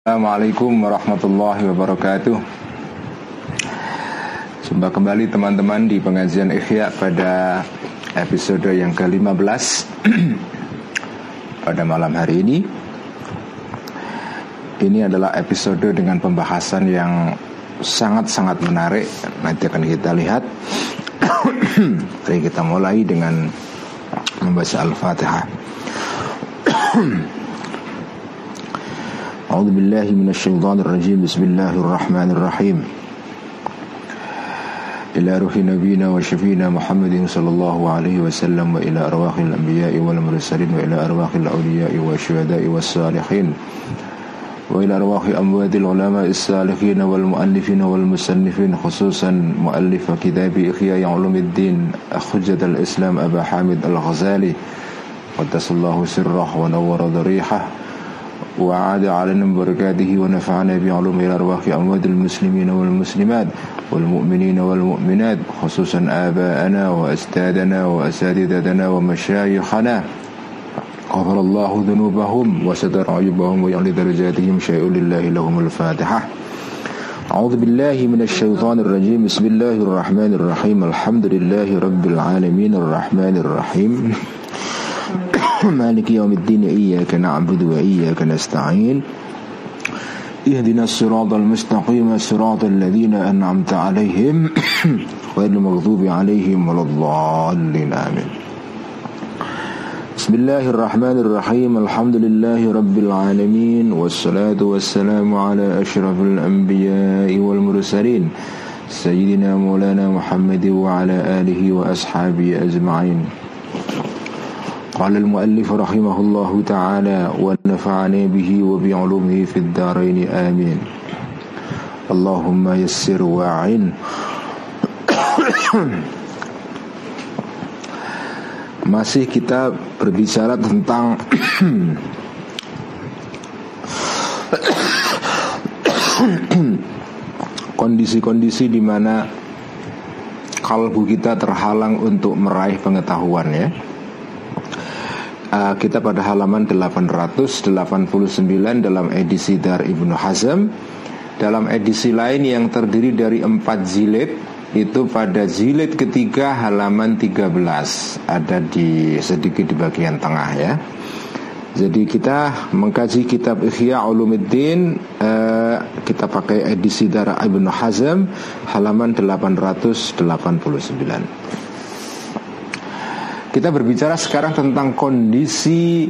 Assalamualaikum warahmatullahi wabarakatuh. Jumpa kembali teman-teman di pengajian Ikhya pada episode yang ke-15 Pada malam hari ini. Ini adalah episode dengan pembahasan yang sangat-sangat menarik. Nanti akan kita lihat. Mari kita mulai dengan membaca Al-Fatihah أعوذ بالله من الشيطان الرجيم. بسم الله الرحمن الرحيم. إلى روح نبينا وشفينا محمد صلى الله عليه وسلم وإلى أرواح الأنبياء والمرسلين وإلى أرواح الأولياء والشهداء والصالحين وإلى أرواح أموات العلماء الصالحين والمؤلفين والمصنفين خصوصا مؤلف كتاب إحياء علوم الدين حجة الإسلام أبا حامد الغزالي. قدس الله سره ونور ضريحه. وعاد علينا بركاته ونفعنا بعلوم الأرواح أموات المسلمين والمسلمات والمؤمنين والمؤمنات خصوصا آباءنا وأستاذنا وأساتذتنا ومشايخنا. غفر الله ذنوبهم وستر عيوبهم ويعلي درجاتهم. شيء لله لهم الفاتحة. أعوذ بالله من الشيطان الرجيم. بسم الله الرحمن الرحيم. الحمد لله رب العالمين. الرحمن الرحيم. مالك يوم الدين إياك نعبد وإياك نستعين. اهدنا الصراط المستقيم صراط الذين أنعمت عليهم. غير المغضوب عليهم ولا الضالين آمين. بسم الله الرحمن الرحيم الحمد لله رب العالمين والصلاة والسلام على أشرف الأنبياء والمرسلين. سيدنا مولانا محمد وعلى آله وأصحابه أجمعين. قال المؤلف رحمه الله تعالى ونفعني به وبعلومه في الدارين آمين اللهم يسر واعن Masih kita berbicara tentang kondisi-kondisi di mana kalbu kita terhalang untuk meraih pengetahuan ya uh, kita pada halaman 889 dalam edisi dari Ibnu Hazm. Dalam edisi lain yang terdiri dari empat zilid itu pada zilid ketiga halaman 13 ada di sedikit di bagian tengah ya. Jadi kita mengkaji kitab Ihya Ulumuddin uh, kita pakai edisi dari Ibnu Hazm halaman 889 kita berbicara sekarang tentang kondisi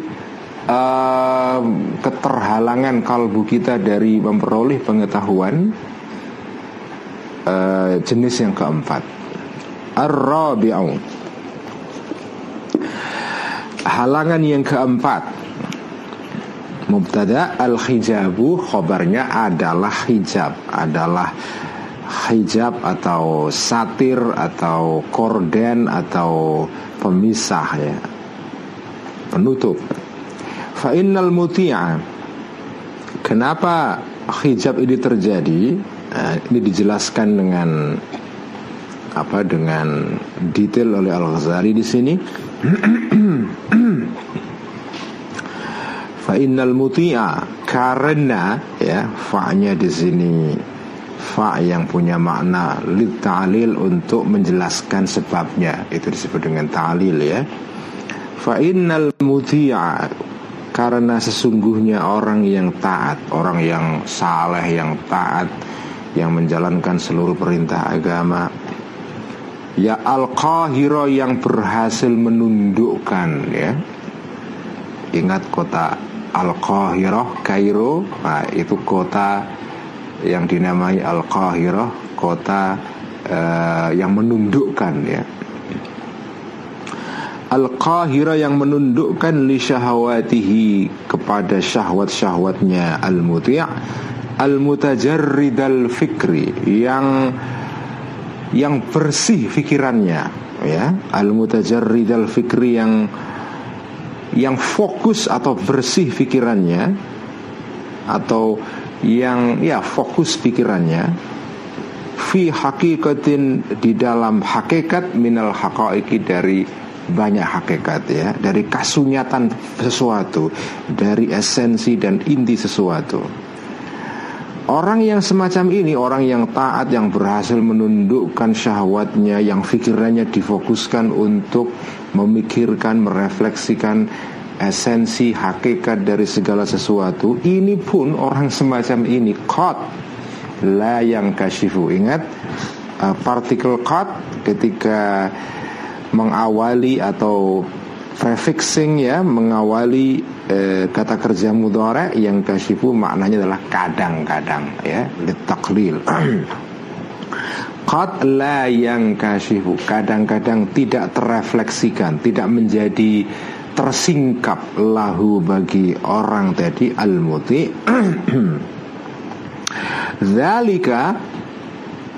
uh, keterhalangan kalbu kita dari memperoleh pengetahuan uh, jenis yang keempat. Ar-rabi'u Halangan yang keempat Mubtada al-hijabu Khobarnya adalah hijab Adalah hijab atau satir Atau korden Atau pemisah ya. Penutup. Fa innal muti'a. Kenapa hijab ini terjadi? Nah, ini dijelaskan dengan apa dengan detail oleh Al Ghazali di sini. Fa innal muti'a. Karena ya fa-nya di sini fa yang punya makna lid ta'lil untuk menjelaskan sebabnya. Itu disebut dengan ta'lil ya. Fa innal muti'a karena sesungguhnya orang yang taat orang yang saleh yang taat yang menjalankan seluruh perintah agama ya al-qahira yang berhasil menundukkan ya. Ingat kota al-qahirah Kairo nah, itu kota yang dinamai Al-Qahirah, kota uh, yang menundukkan ya. Al-Qahirah yang menundukkan li syahwatihi kepada syahwat-syahwatnya al-muti' al-mutajarrid al-fikri yang yang bersih pikirannya ya al-mutajarrid al-fikri yang yang fokus atau bersih pikirannya atau yang ya fokus pikirannya fi hakikatin di dalam hakikat minal haqaiqi dari banyak hakikat ya. Dari kasunyatan sesuatu dari esensi dan inti sesuatu. Orang yang semacam ini, orang yang taat, yang berhasil menundukkan syahwatnya, yang pikirannya difokuskan untuk memikirkan, merefleksikan esensi, hakikat dari segala sesuatu. Ini pun orang semacam ini, kot, la yang kashifu. Ingat, uh, partikel kot ketika mengawali atau prefixing ya mengawali eh, kata kerja mudhari yang kasyifu maknanya adalah kadang-kadang ya litaklil Qad la yang kasyifu Kadang-kadang tidak terefleksikan Tidak menjadi tersingkap lahu bagi orang tadi al-muti. Zalika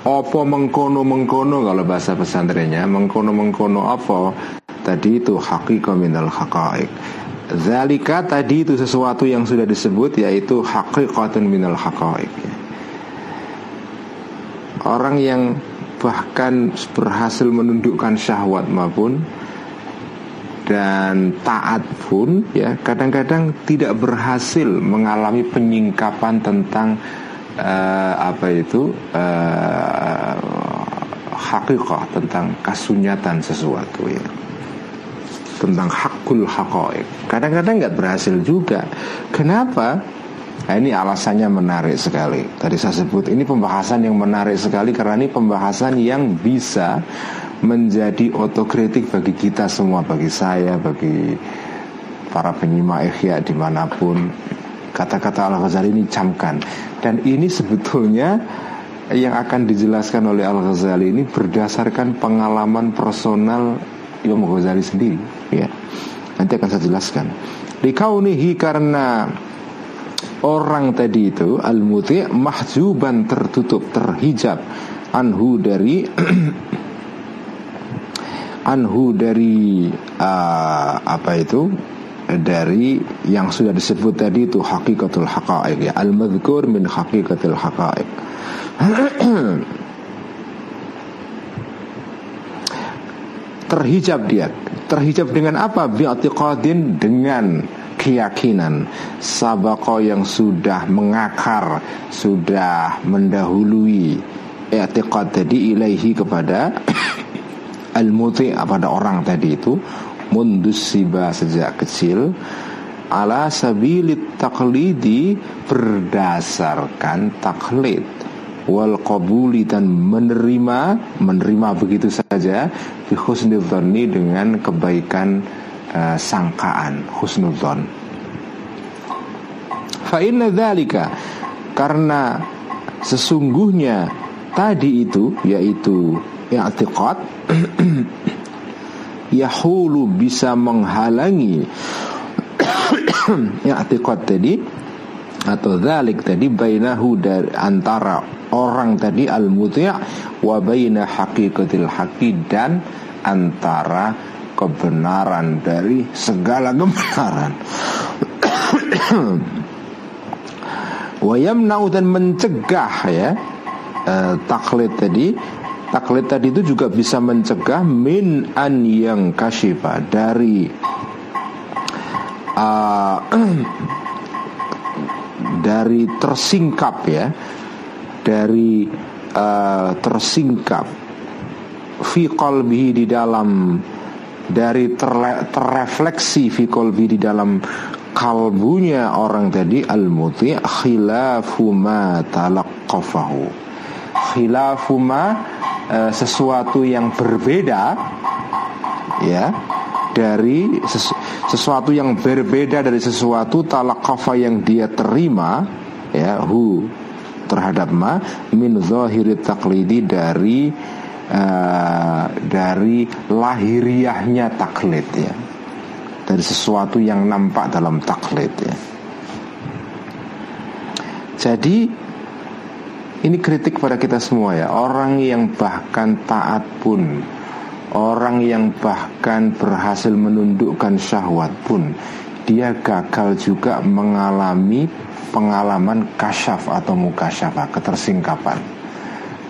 Opo mengkono-mengkono kalau bahasa pesantrennya? Mengkono-mengkono apa? Tadi itu hakika minal haqaik Zalika tadi itu sesuatu yang sudah disebut Yaitu hakikatun minal haqaik Orang yang bahkan berhasil menundukkan syahwat maupun dan taat pun ya kadang-kadang tidak berhasil mengalami penyingkapan tentang uh, apa itu uh, hakikah tentang kasunyatan sesuatu ya. Tentang hakul hakoik kadang-kadang nggak berhasil juga. Kenapa? Nah, ini alasannya menarik sekali. Tadi saya sebut ini pembahasan yang menarik sekali karena ini pembahasan yang bisa menjadi otokritik bagi kita semua bagi saya bagi para penyimak ikhya di mana pun kata-kata Al-Ghazali ini camkan dan ini sebetulnya yang akan dijelaskan oleh Al-Ghazali ini berdasarkan pengalaman personal Imam Ghazali sendiri ya. Nanti akan saya jelaskan. Dikaunihi karena orang tadi itu al-muti mahjuban tertutup terhijab anhu dari anhu dari uh, apa itu? Dari yang sudah disebut tadi itu hakikatul haqaiq ya al-madhkur min hakikatul haqaiq. Terhijab dia. Terhijab dengan apa? Bi'atiqadin dengan keyakinan. Sabako yang sudah mengakar sudah mendahului i'tiqad tadi ilaihi kepada al-muti pada orang tadi itu mundus siba sejak kecil ala sabilit taklidi berdasarkan taklid. Wal qabuli dan menerima menerima begitu saja bi husnudzonni dengan kebaikan uh, sangkaan husnudzon fa inna dzalika karena sesungguhnya tadi itu yaitu i'tiqad yahulu bisa menghalangi i'tiqad tadi atau zalik tadi bainahu dari antara orang tadi al muti' wa baina haqiqatil haqi dan antara kebenaran dari segala kebenaran. Wa yamna'u dan mencegah ya uh, taklid tadi taklid tadi itu juga bisa mencegah min an yang kasyifa dari uh, dari tersingkap ya dari uh, tersingkap. Fi qalbihi di dalam dari terrefleksi fi qalbi di dalam kalbunya orang tadi al muti khilafu ma talaqqafahu khilafu ma uh, sesuatu yang berbeda ya dari sesu, sesuatu yang berbeda dari sesuatu talakafa yang dia terima ya hu terhadap ma min zahiri taklidi dari uh, dari lahiriahnya taklid ya. Dari sesuatu yang nampak dalam taklid ya. Jadi ini kritik pada kita semua ya. Orang yang bahkan taat pun Orang yang bahkan berhasil menundukkan syahwat pun Dia gagal juga mengalami pengalaman kasyaf atau mukasyafah Ketersingkapan.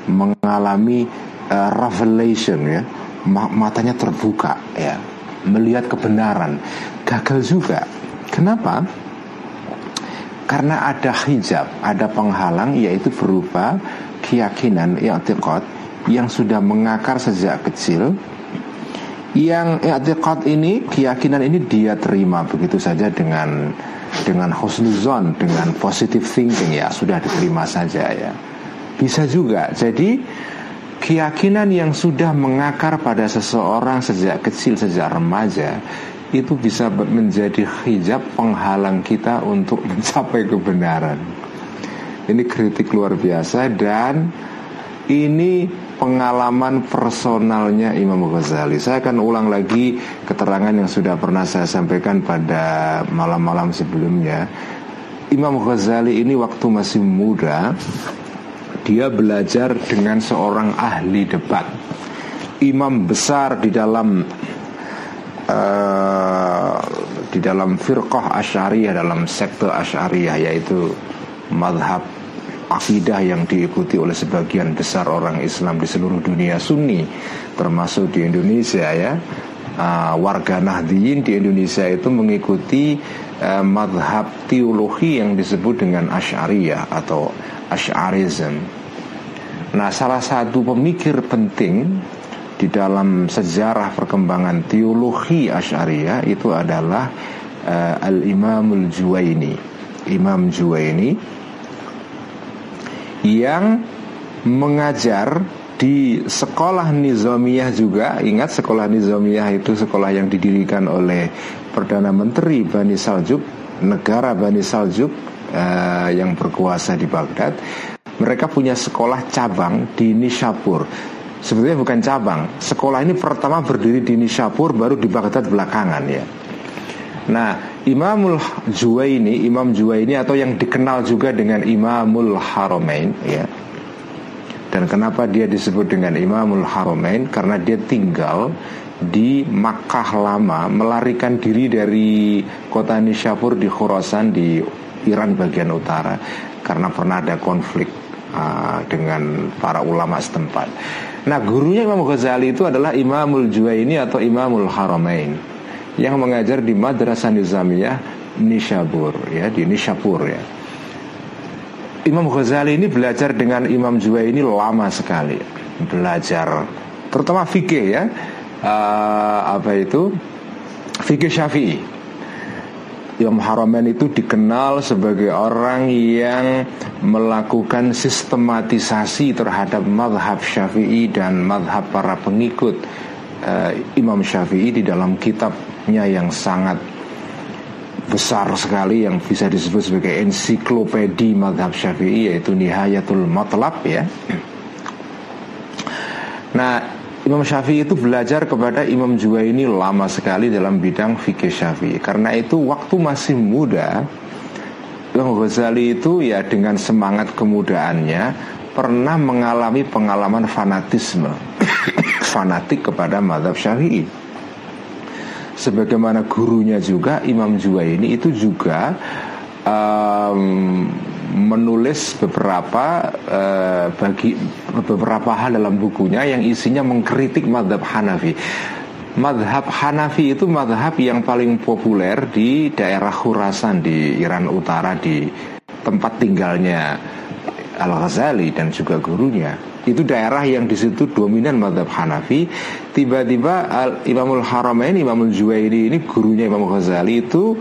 Mengalami uh, revelation ya. Matanya terbuka ya. Melihat kebenaran. Gagal juga. Kenapa? Karena ada hijab, ada penghalang yaitu berupa keyakinan i'tiqad yang sudah mengakar sejak kecil. Yang i'tiqad ini keyakinan ini dia terima begitu saja dengan dengan husnuzon dengan positive thinking ya. Sudah diterima saja ya. Bisa juga. Jadi keyakinan yang sudah mengakar pada seseorang sejak kecil sejak remaja itu bisa menjadi hijab penghalang kita untuk mencapai kebenaran. Ini kritik luar biasa dan ini pengalaman personalnya Imam Ghazali. Saya akan ulang lagi keterangan yang sudah pernah saya sampaikan pada malam-malam sebelumnya. Imam Ghazali ini waktu masih muda dia belajar dengan seorang ahli debat. Imam besar di dalam uh, di dalam firqah asyariyah dalam sektor asyariyah yaitu madhab akidah yang diikuti oleh sebagian besar orang Islam di seluruh dunia Sunni termasuk di Indonesia ya uh, warga Nahdiyin di Indonesia itu mengikuti uh, madhab teologi yang disebut dengan Asy'ariyah atau Asy'arism. Nah, salah satu pemikir penting di dalam sejarah perkembangan teologi Asy'ariyah itu adalah uh, Al-Imamul Juwaini. Imam Juwaini yang mengajar di sekolah nizamiyah juga. Ingat sekolah nizamiyah itu sekolah yang didirikan oleh Perdana Menteri Bani Saljuk negara Bani Saljuk uh, yang berkuasa di Baghdad. Mereka punya sekolah cabang di Nishapur Sebetulnya bukan cabang. Sekolah ini pertama berdiri di Nishapur baru di Baghdad belakangan ya. Nah, Imamul Juwaini, Imam Juwaini atau yang dikenal juga dengan Imamul Haramain ya. Dan kenapa dia disebut dengan Imamul Haramain? Karena dia tinggal di Makkah lama melarikan diri dari kota Nishapur di Khurasan di Iran bagian utara karena pernah ada konflik uh, dengan para ulama setempat. Nah gurunya Imam Ghazali itu adalah Imamul Juwaini atau Imamul Haramain yang mengajar di Madrasah Nizamiyah Nishabur ya di Nishapur ya. Imam Ghazali ini belajar dengan Imam Juwaini lama sekali. Belajar terutama fikih ya. Uh, apa itu? Fikih Syafi'i Imam Haramain itu dikenal sebagai orang yang melakukan sistematisasi terhadap madhab syafi'i dan madhab para pengikut uh, Imam Syafi'i di dalam kitabnya yang sangat besar sekali yang bisa disebut sebagai ensiklopedi madhab syafi'i yaitu Nihayatul Matlab ya. Nah Imam Syafi'i itu belajar kepada Imam Juwaini lama sekali dalam bidang fikih Syafi'i. Karena itu waktu masih muda, Imam Ghazali itu ya dengan semangat kemudaannya pernah mengalami pengalaman fanatisme, fanatik kepada madhab Syafi'i. Sebagaimana gurunya juga Imam Juwaini itu juga um, menulis beberapa uh, bagi beberapa hal dalam bukunya yang isinya mengkritik madhab Hanafi. Madhab Hanafi itu madhab yang paling populer di daerah Khurasan di Iran Utara di tempat tinggalnya Al Ghazali dan juga gurunya. Itu daerah yang di situ dominan madhab Hanafi. Tiba-tiba Imamul Haramain, Imamul Juwaini ini gurunya Imam Ghazali itu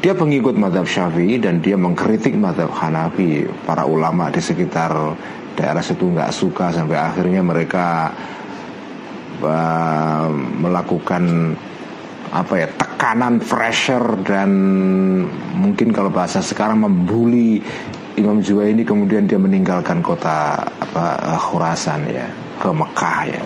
dia pengikut madhab syafi'i dan dia mengkritik madhab Hanafi. Para ulama di sekitar daerah situ nggak suka Sampai akhirnya mereka uh, melakukan apa ya tekanan pressure dan mungkin kalau bahasa sekarang membuli Imam Juwaini kemudian dia meninggalkan kota apa Khurasan ya ke Mekah ya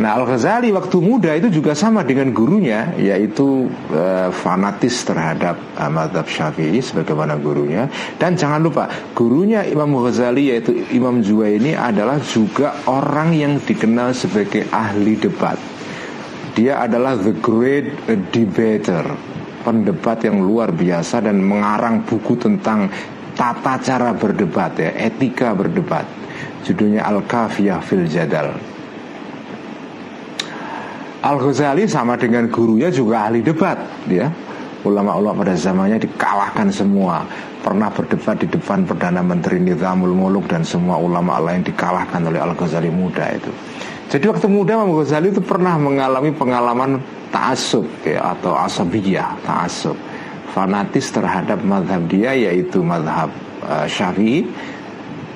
Nah Al Ghazali waktu muda itu juga sama dengan gurunya yaitu uh, fanatis terhadap uh, madhab Syafi'i sebagaimana gurunya dan jangan lupa gurunya Imam Ghazali yaitu Imam Juwaini adalah juga orang yang dikenal sebagai ahli debat. Dia adalah the great debater, pendebat yang luar biasa dan mengarang buku tentang tata cara berdebat ya, etika berdebat. Judulnya Al-Kafiyah fil Jadal. Al Ghazali sama dengan gurunya juga ahli debat, ya. ulama-ulama pada zamannya dikalahkan semua. Pernah berdebat di depan Perdana Menteri Nizamul Muluk dan semua ulama lain dikalahkan oleh Al-Ghazali muda itu. Jadi waktu muda Imam Ghazali itu pernah mengalami pengalaman ta'asub ya, atau asabiyah ta'asub fanatis terhadap madhab dia yaitu madhab uh, syafi'i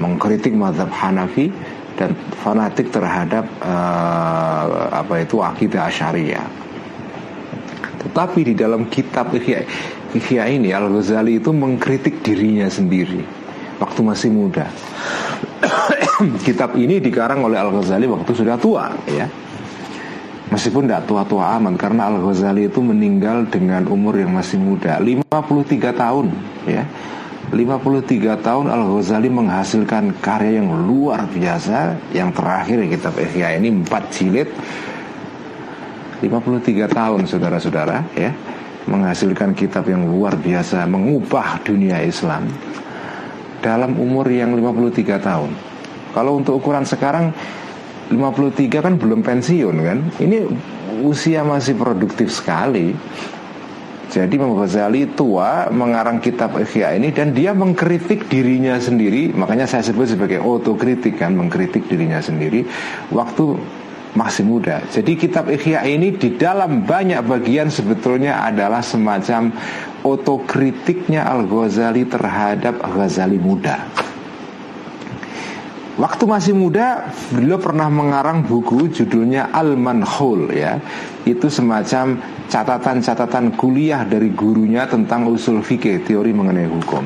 mengkritik madhab Hanafi dan fanatik terhadap uh, apa itu akidah Asyariah. Tetapi di dalam kitab Ihya, Ihya ini Al Ghazali itu mengkritik dirinya sendiri waktu masih muda. kitab ini dikarang oleh Al Ghazali waktu sudah tua, ya. Meskipun tidak tua-tua aman karena Al Ghazali itu meninggal dengan umur yang masih muda, 53 tahun, ya 53 tahun Al-Ghazali menghasilkan karya yang luar biasa. Yang terakhir kitab Ihya ini 4 jilid. 53 tahun saudara-saudara ya. Menghasilkan kitab yang luar biasa Mengubah dunia Islam. Dalam umur yang 53 tahun. Kalau untuk ukuran sekarang 53 kan belum pensiun kan? Ini usia masih produktif sekali jadi Imam Ghazali tua mengarang kitab Ihya ini dan dia mengkritik dirinya sendiri, makanya saya sebut sebagai otokritik kan, mengkritik dirinya sendiri waktu masih muda. Jadi kitab Ihya ini di dalam banyak bagian sebetulnya adalah semacam otokritiknya Al-Ghazali terhadap Ghazali muda. Waktu masih muda, beliau pernah mengarang buku judulnya Al-Manhul ya. Itu semacam catatan-catatan kuliah dari gurunya tentang usul fikih, teori mengenai hukum.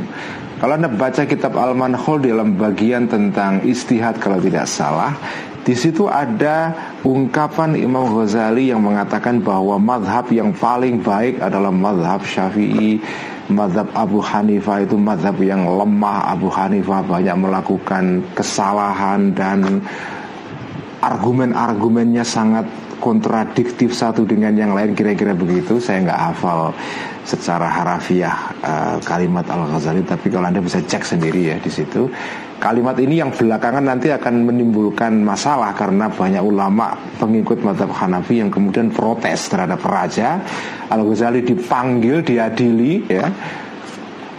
Kalau Anda baca kitab Al-Manhul dalam bagian tentang istihad kalau tidak salah, di situ ada ungkapan Imam Ghazali yang mengatakan bahwa madhab yang paling baik adalah madhab Syafi'i Madhab Abu Hanifah itu madhab yang lemah Abu Hanifah banyak melakukan kesalahan dan argumen-argumennya sangat kontradiktif satu dengan yang lain kira-kira begitu saya nggak hafal secara harafiah uh, kalimat Al Ghazali tapi kalau anda bisa cek sendiri ya di situ Kalimat ini yang belakangan nanti akan menimbulkan masalah karena banyak ulama pengikut madhab Hanafi yang kemudian protes terhadap raja. Al Ghazali dipanggil, diadili, ya.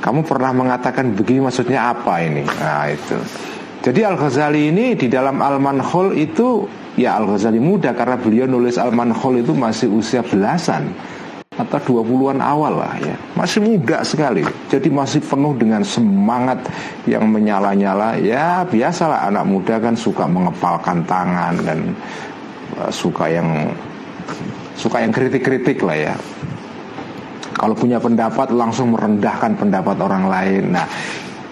Kamu pernah mengatakan begini maksudnya apa ini? Nah itu. Jadi Al Ghazali ini di dalam Al Manhul itu ya Al Ghazali muda karena beliau nulis Al Manhul itu masih usia belasan atau 20-an awal lah ya. Masih muda sekali. Jadi masih penuh dengan semangat yang menyala-nyala. Ya biasalah anak muda kan suka mengepalkan tangan dan uh, suka yang suka yang kritik-kritik lah ya. Kalau punya pendapat langsung merendahkan pendapat orang lain. Nah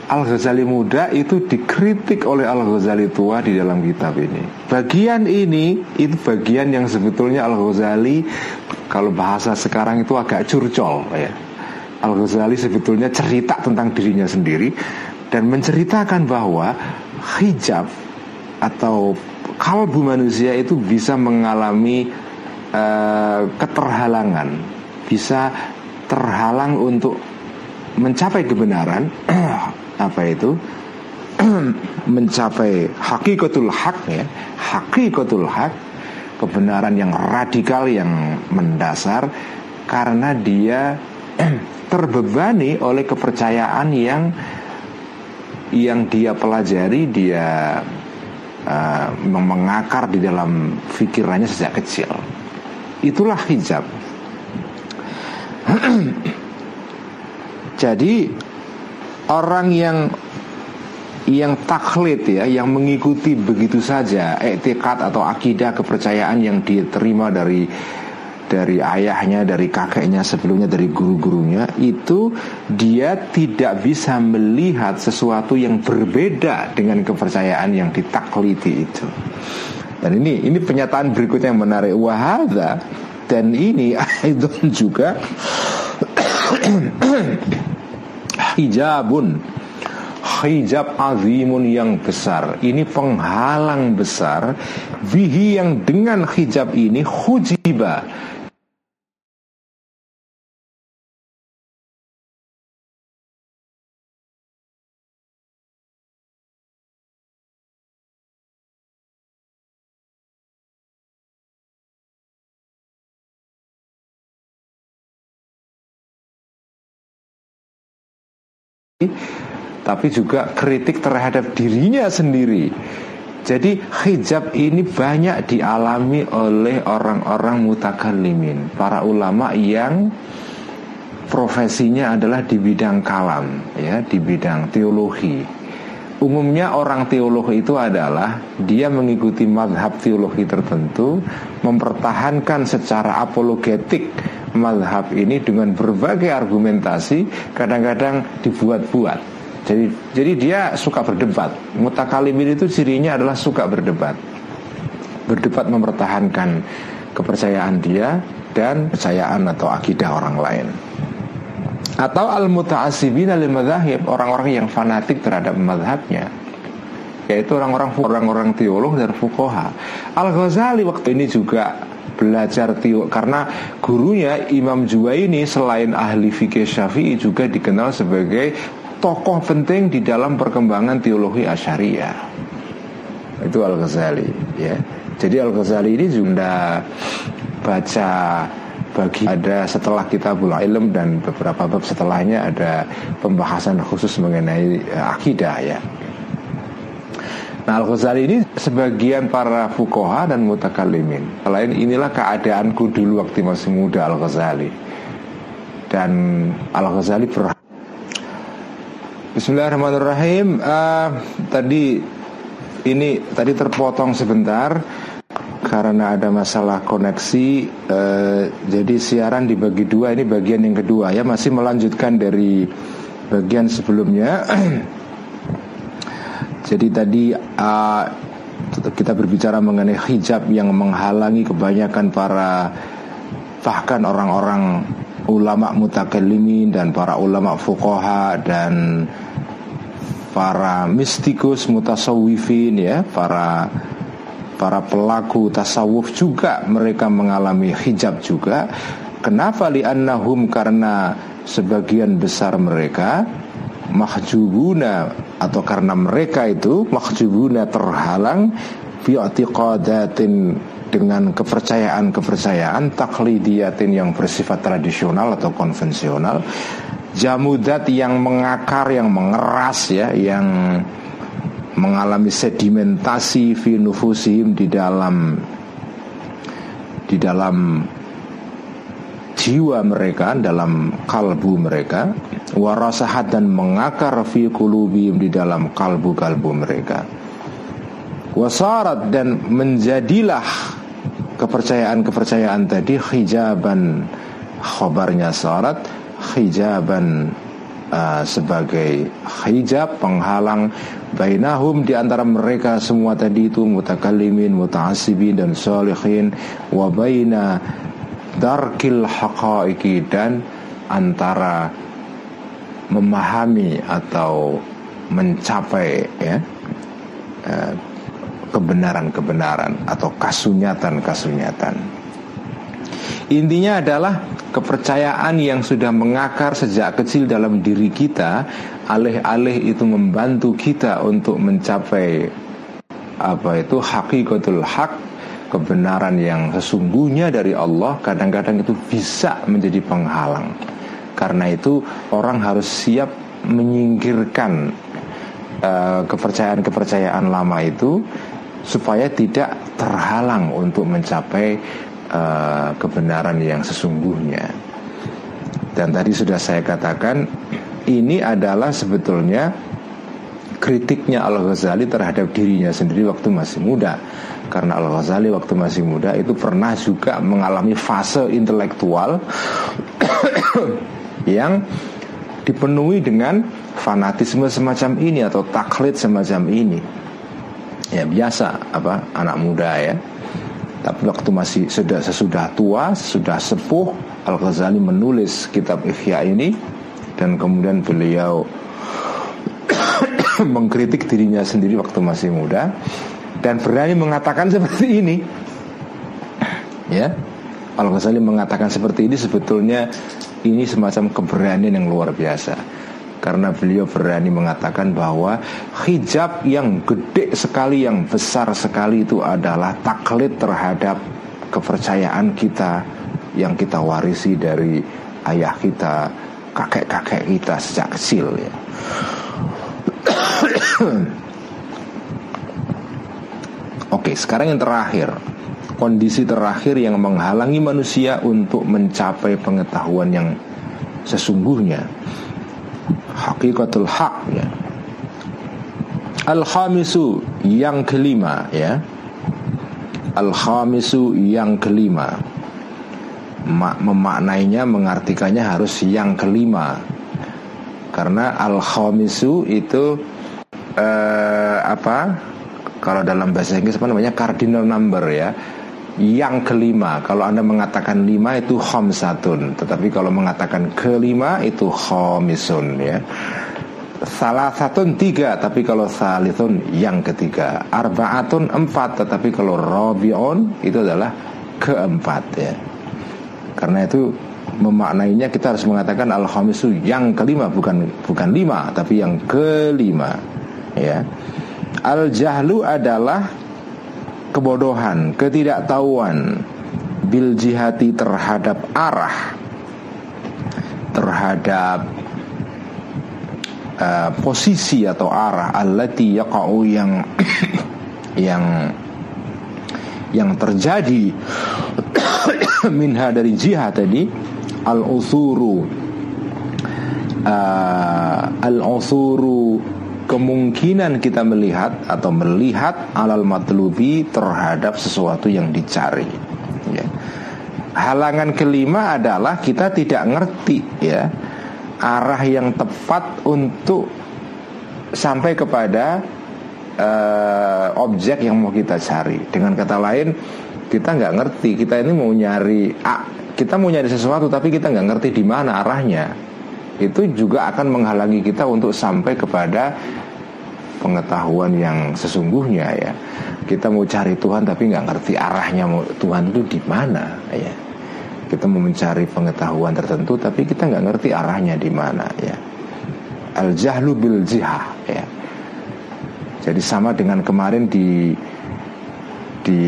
Al-Ghazali muda itu dikritik oleh Al-Ghazali tua di dalam kitab ini. Bagian ini itu bagian yang sebetulnya Al-Ghazali kalau bahasa sekarang itu agak curcol ya. Al-Ghazali sebetulnya cerita tentang dirinya sendiri dan menceritakan bahwa hijab atau kalbu manusia itu bisa mengalami uh, keterhalangan, bisa terhalang untuk mencapai kebenaran apa itu? Mencapai hakikatul hak ya. Hakikatul hak kebenaran yang radikal yang mendasar karena dia terbebani oleh kepercayaan yang yang dia pelajari dia uh, mengakar di dalam pikirannya sejak kecil. Itulah hijab. Jadi orang yang yang taklid ya, yang mengikuti begitu saja etikat atau akidah kepercayaan yang diterima dari dari ayahnya, dari kakeknya, sebelumnya dari guru-gurunya itu dia tidak bisa melihat sesuatu yang berbeda dengan kepercayaan yang ditakliti itu. Dan ini ini pernyataan berikutnya yang menarik wahada dan ini itu juga hijabun. Hijab azimun yang besar. Ini penghalang besar. Bihi yang dengan hijab ini hujiba tapi juga kritik terhadap dirinya sendiri. Jadi hijab ini banyak dialami oleh orang-orang mutakallimin, para ulama yang profesinya adalah di bidang kalam, ya, di bidang teologi. Umumnya orang teolog itu adalah dia mengikuti madhab teologi tertentu, mempertahankan secara apologetik madhab ini dengan berbagai argumentasi, kadang-kadang dibuat-buat. Jadi jadi dia suka berdebat. Mutakalimin itu cirinya adalah suka berdebat. Berdebat mempertahankan kepercayaan dia dan kepercayaan atau akidah orang lain. Atau al-muta'assibina lil madzahib, orang-orang yang fanatik terhadap madhabnya yaitu orang-orang orang-orang teolog dan fukoha. Al Ghazali waktu ini juga belajar teologi karena gurunya Imam Juwaini selain ahli fikih Syafi'i juga dikenal sebagai tokoh penting di dalam perkembangan teologi Asyariah. Itu Al-Ghazali ya. Jadi Al-Ghazali ini sudah baca bagi ada setelah kitabul ilm dan beberapa bab setelahnya ada pembahasan khusus mengenai uh, akidah ya. Nah Al-Ghazali ini sebagian para fukoha dan mutakalimin Selain inilah keadaanku dulu waktu masih muda Al-Ghazali Dan Al-Ghazali ber Bismillahirrahmanirrahim. Uh, tadi ini tadi terpotong sebentar karena ada masalah koneksi. Uh, jadi siaran dibagi dua. Ini bagian yang kedua ya masih melanjutkan dari bagian sebelumnya. jadi tadi uh, kita berbicara mengenai hijab yang menghalangi kebanyakan para bahkan orang-orang ulama mutakallimin dan para ulama fuqaha dan para mistikus mutasawifin ya para para pelaku tasawuf juga mereka mengalami hijab juga. Kenapa? Li'annahum karena sebagian besar mereka mahjubuna atau karena mereka itu mahjubuna terhalang bi'atiqadatin dengan kepercayaan-kepercayaan taklidiyatin yang bersifat tradisional atau konvensional. Jamudat yang mengakar, yang mengeras ya, yang mengalami sedimentasi fi di dalam di dalam jiwa mereka dalam kalbu mereka. Warasahat dan mengakar fi kulubihim di dalam kalbu-kalbu mereka. Wasarat dan menjadilah kepercayaan-kepercayaan tadi hijaban khabarnya syarat hijaban uh, sebagai hijab penghalang bainahum di antara mereka semua tadi itu mutakallimin, muta'assibin dan salihin wa baina darkil haqaiki dan antara memahami atau mencapai ya uh, kebenaran-kebenaran atau kasunyatan-kasunyatan. Intinya adalah kepercayaan yang sudah mengakar sejak kecil dalam diri kita, alih-alih itu membantu kita untuk mencapai apa itu hakikatul hak, kebenaran yang sesungguhnya dari Allah, kadang-kadang itu bisa menjadi penghalang. Karena itu orang harus siap menyingkirkan uh, kepercayaan-kepercayaan lama itu supaya tidak terhalang untuk mencapai uh, kebenaran yang sesungguhnya. Dan tadi sudah saya katakan ini adalah sebetulnya kritiknya Al-Ghazali terhadap dirinya sendiri waktu masih muda. Karena Al-Ghazali waktu masih muda itu pernah juga mengalami fase intelektual yang dipenuhi dengan fanatisme semacam ini atau taklid semacam ini. Ya biasa apa anak muda ya tapi waktu masih sudah sesudah tua, sudah sepuh, Al Ghazali menulis kitab Ihya ini. Dan kemudian beliau mengkritik dirinya sendiri waktu masih muda. Dan berani mengatakan seperti ini. Ya, Al Ghazali mengatakan seperti ini sebetulnya ini semacam keberanian yang luar biasa karena beliau berani mengatakan bahwa hijab yang gede sekali yang besar sekali itu adalah taklid terhadap kepercayaan kita yang kita warisi dari ayah kita kakek-kakek kita sejak kecil ya. Oke, sekarang yang terakhir. Kondisi terakhir yang menghalangi manusia untuk mencapai pengetahuan yang sesungguhnya Hakikatul hak ya. Al-khamisu yang kelima ya. Al-khamisu yang kelima. Memaknainya mengartikannya harus yang kelima. Karena al-khamisu itu uh, Apa? Kalau dalam bahasa Inggris apa namanya? Cardinal number ya yang kelima Kalau anda mengatakan lima itu khamsatun. Tetapi kalau mengatakan kelima itu khamisun ya. Salah satu tiga Tapi kalau salithun yang ketiga. Arbaatun empat Tetapi kalau robion itu adalah keempat ya. Karena itu memaknainya kita harus mengatakan al yang kelima bukan bukan lima tapi yang kelima ya. Al jahlu adalah kebodohan ketidaktahuan bil jihati terhadap arah terhadap uh, posisi atau arah allati yaqa'u yang yang yang terjadi minha dari jihad tadi al usuru uh, al usuru kemungkinan kita melihat atau melihat alal matlubi terhadap sesuatu yang dicari ya. halangan kelima adalah kita tidak ngerti ya arah yang tepat untuk sampai kepada uh, objek yang mau kita cari. Dengan kata lain, kita nggak ngerti kita ini mau nyari ah, kita mau nyari sesuatu tapi kita nggak ngerti di mana arahnya. Itu juga akan menghalangi kita untuk sampai kepada pengetahuan yang sesungguhnya ya. Kita mau cari Tuhan tapi nggak ngerti arahnya Tuhan itu di mana ya. Kita mau mencari pengetahuan tertentu tapi kita nggak ngerti arahnya di mana ya. Al jahlu bil jihah ya. Jadi sama dengan kemarin di di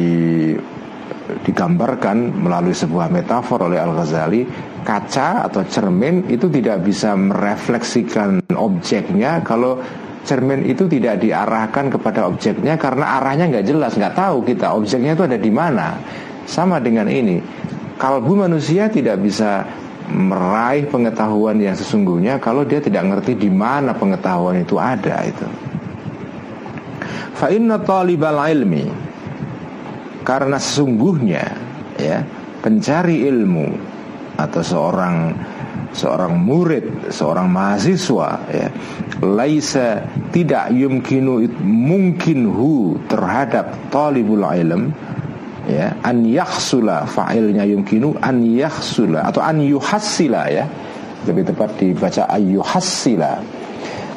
digambarkan melalui sebuah metafor oleh Al Ghazali kaca atau cermin itu tidak bisa merefleksikan objeknya kalau cermin itu tidak diarahkan kepada objeknya karena arahnya nggak jelas nggak tahu kita objeknya itu ada di mana sama dengan ini kalbu manusia tidak bisa meraih pengetahuan yang sesungguhnya kalau dia tidak ngerti di mana pengetahuan itu ada itu. Fa inna talibal ilmi karena sesungguhnya ya pencari ilmu atau seorang seorang murid, seorang mahasiswa ya, laisa tidak yumkinu mungkin hu terhadap talibul ilm ya an yakhsula fa'ilnya yumkinu an yakhsula atau an yuhassila ya lebih tepat dibaca ayyuhassila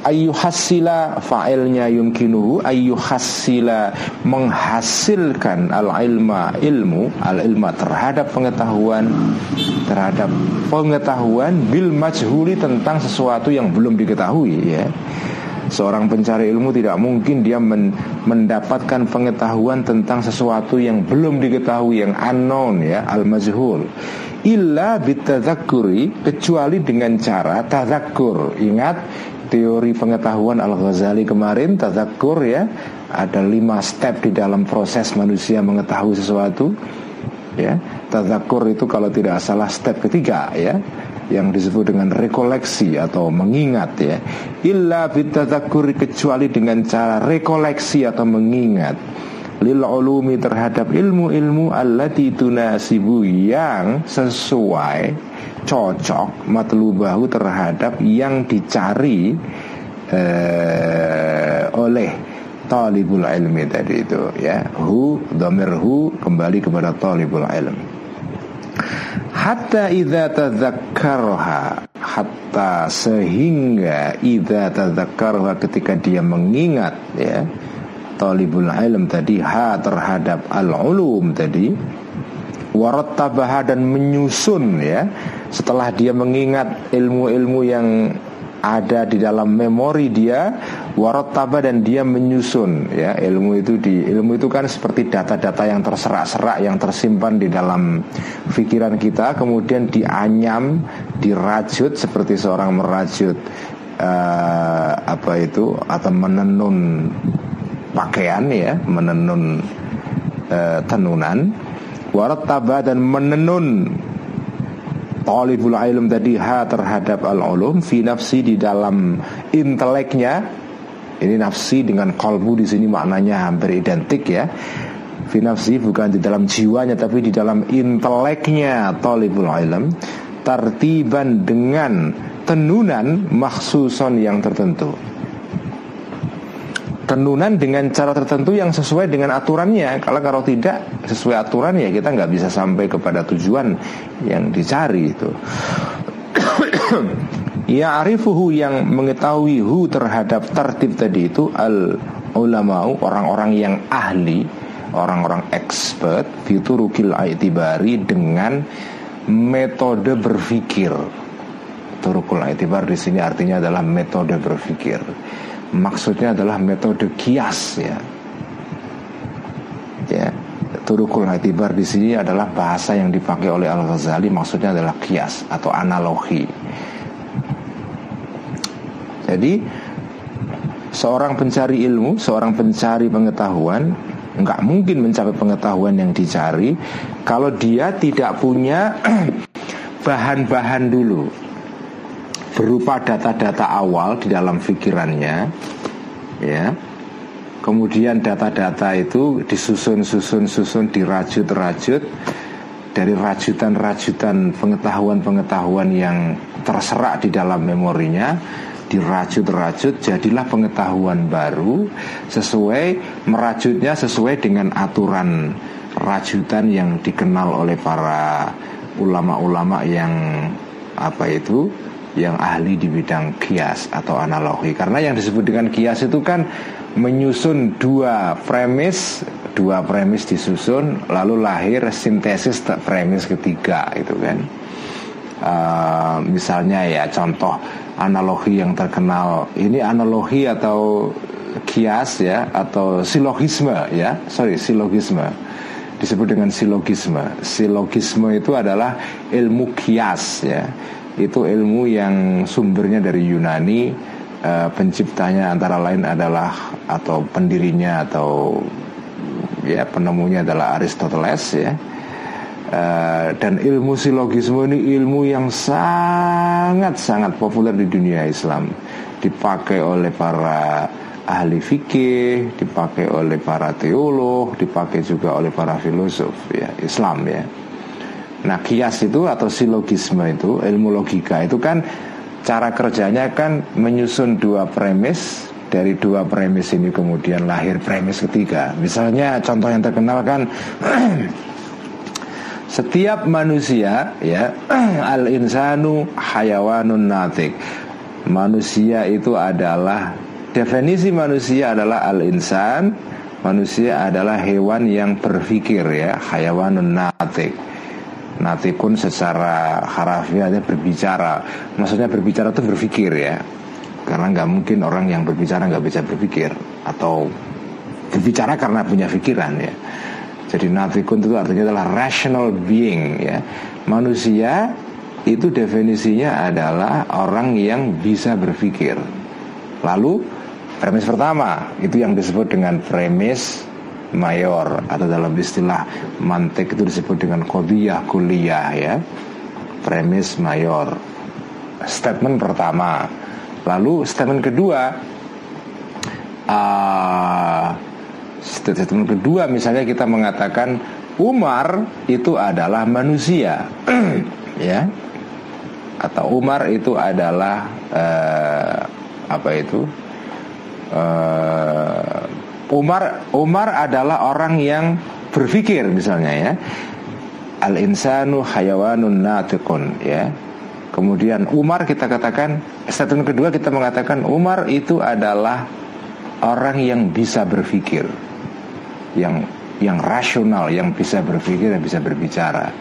ayyuhassila fa'ilnya yumkinuhu ayyuhassila menghasilkan al ilma ilmu al ilma terhadap pengetahuan terhadap pengetahuan bil majhuli tentang sesuatu yang belum diketahui ya Seorang pencari ilmu tidak mungkin dia men mendapatkan pengetahuan tentang sesuatu yang belum diketahui yang unknown ya al-majhul illa bitadzakuri kecuali dengan cara tadzakur. Ingat teori pengetahuan Al-Ghazali kemarin tadzakur ya ada lima step di dalam proses manusia mengetahui sesuatu ya. Tadzakur itu kalau tidak salah step ketiga ya yang disebut dengan rekoleksi atau mengingat ya. Illa bitadzakur kecuali dengan cara rekoleksi atau mengingat lil ulumi terhadap ilmu-ilmu allati tunasibu yang sesuai cocok matlubahu terhadap yang dicari eh, oleh talibul ilmi tadi itu ya. Hu dhamirhu kembali kepada talibul ilmi hatta idza tadzakkarha hatta sehingga idza tadzakkarha ketika dia mengingat ya talibul ilm tadi ha terhadap al ulum tadi warattabaha dan menyusun ya. Setelah dia mengingat ilmu-ilmu yang ada di dalam memori dia warottaba dan dia menyusun ya. Ilmu itu di ilmu itu kan seperti data-data yang terserak-serak yang tersimpan di dalam pikiran kita kemudian dianyam dirajut seperti seorang merajut uh, apa itu atau menenun pakaian ya menenun uh, tenunan. Warattaba dan menenun talibul ilm tadi ha terhadap al-ulum fi nafsi di dalam inteleknya. Ini nafsi dengan kalbu di sini maknanya hampir identik ya. Fi nafsi bukan di dalam jiwanya tapi di dalam inteleknya talibul ilm. Tartiban dengan tenunan maksuson yang tertentu tenunan dengan cara tertentu yang sesuai dengan aturannya. Kalau kalau tidak sesuai aturan ya kita nggak bisa sampai kepada tujuan yang dicari itu. ya arifuhu yang mengetahui hu terhadap tertib tadi itu al ulama orang-orang yang ahli, orang-orang expert fiturukil aitibari dengan metode berpikir. Turukul aitibar di sini artinya adalah metode berpikir maksudnya adalah metode kias ya. Ya, turukul hatibar di sini adalah bahasa yang dipakai oleh Al Ghazali maksudnya adalah kias atau analogi. Jadi seorang pencari ilmu, seorang pencari pengetahuan nggak mungkin mencapai pengetahuan yang dicari kalau dia tidak punya bahan-bahan dulu berupa data-data awal di dalam pikirannya ya. Kemudian data-data itu disusun-susun-susun dirajut-rajut dari rajutan-rajutan pengetahuan-pengetahuan yang terserak di dalam memorinya dirajut-rajut jadilah pengetahuan baru sesuai merajutnya sesuai dengan aturan rajutan yang dikenal oleh para ulama-ulama yang apa itu yang ahli di bidang kias atau analogi. Karena yang disebut dengan kias itu kan menyusun dua premis dua premis disusun lalu lahir sintesis premis ketiga itu kan. Uh, misalnya ya contoh analogi yang terkenal ini analogi atau kias ya atau silogisme ya sorry silogisme. Disebut dengan silogisme. Silogisme itu adalah ilmu kias ya itu ilmu yang sumbernya dari Yunani uh, penciptanya antara lain adalah atau pendirinya atau ya penemunya adalah Aristoteles ya uh, dan ilmu silogisme ini ilmu yang sangat sangat populer di dunia Islam dipakai oleh para ahli fikih, dipakai oleh para teolog, dipakai juga oleh para filosof ya Islam ya. Nah kias itu atau silogisme itu ilmu logika itu kan cara kerjanya kan menyusun dua premis dari dua premis ini kemudian lahir premis ketiga. Misalnya contoh yang terkenal kan setiap manusia ya al insanu hayawanun natik. Manusia itu adalah definisi manusia adalah al insan. Manusia adalah hewan yang berpikir ya, hayawanun natik natikun secara harafiahnya berbicara. Maksudnya berbicara itu berpikir ya. Karena nggak mungkin orang yang berbicara nggak bisa berpikir. Atau berbicara karena punya pikiran ya. Jadi natikun itu artinya adalah rational being ya. Manusia itu definisinya adalah orang yang bisa berpikir. Lalu premis pertama itu yang disebut dengan premis mayor atau dalam istilah mantek itu disebut dengan kodiyah kuliah ya. Premis mayor. Statement pertama. Lalu statement kedua uh, statement kedua misalnya kita mengatakan Umar itu adalah manusia ya. Atau Umar itu adalah uh, apa itu? Uh, Umar Umar adalah orang yang berpikir misalnya ya. Al insanu hayawanun natiqun ya. Kemudian Umar kita katakan statement kedua kita mengatakan Umar itu adalah orang yang bisa berpikir. Yang yang rasional, yang bisa berpikir dan bisa berbicara.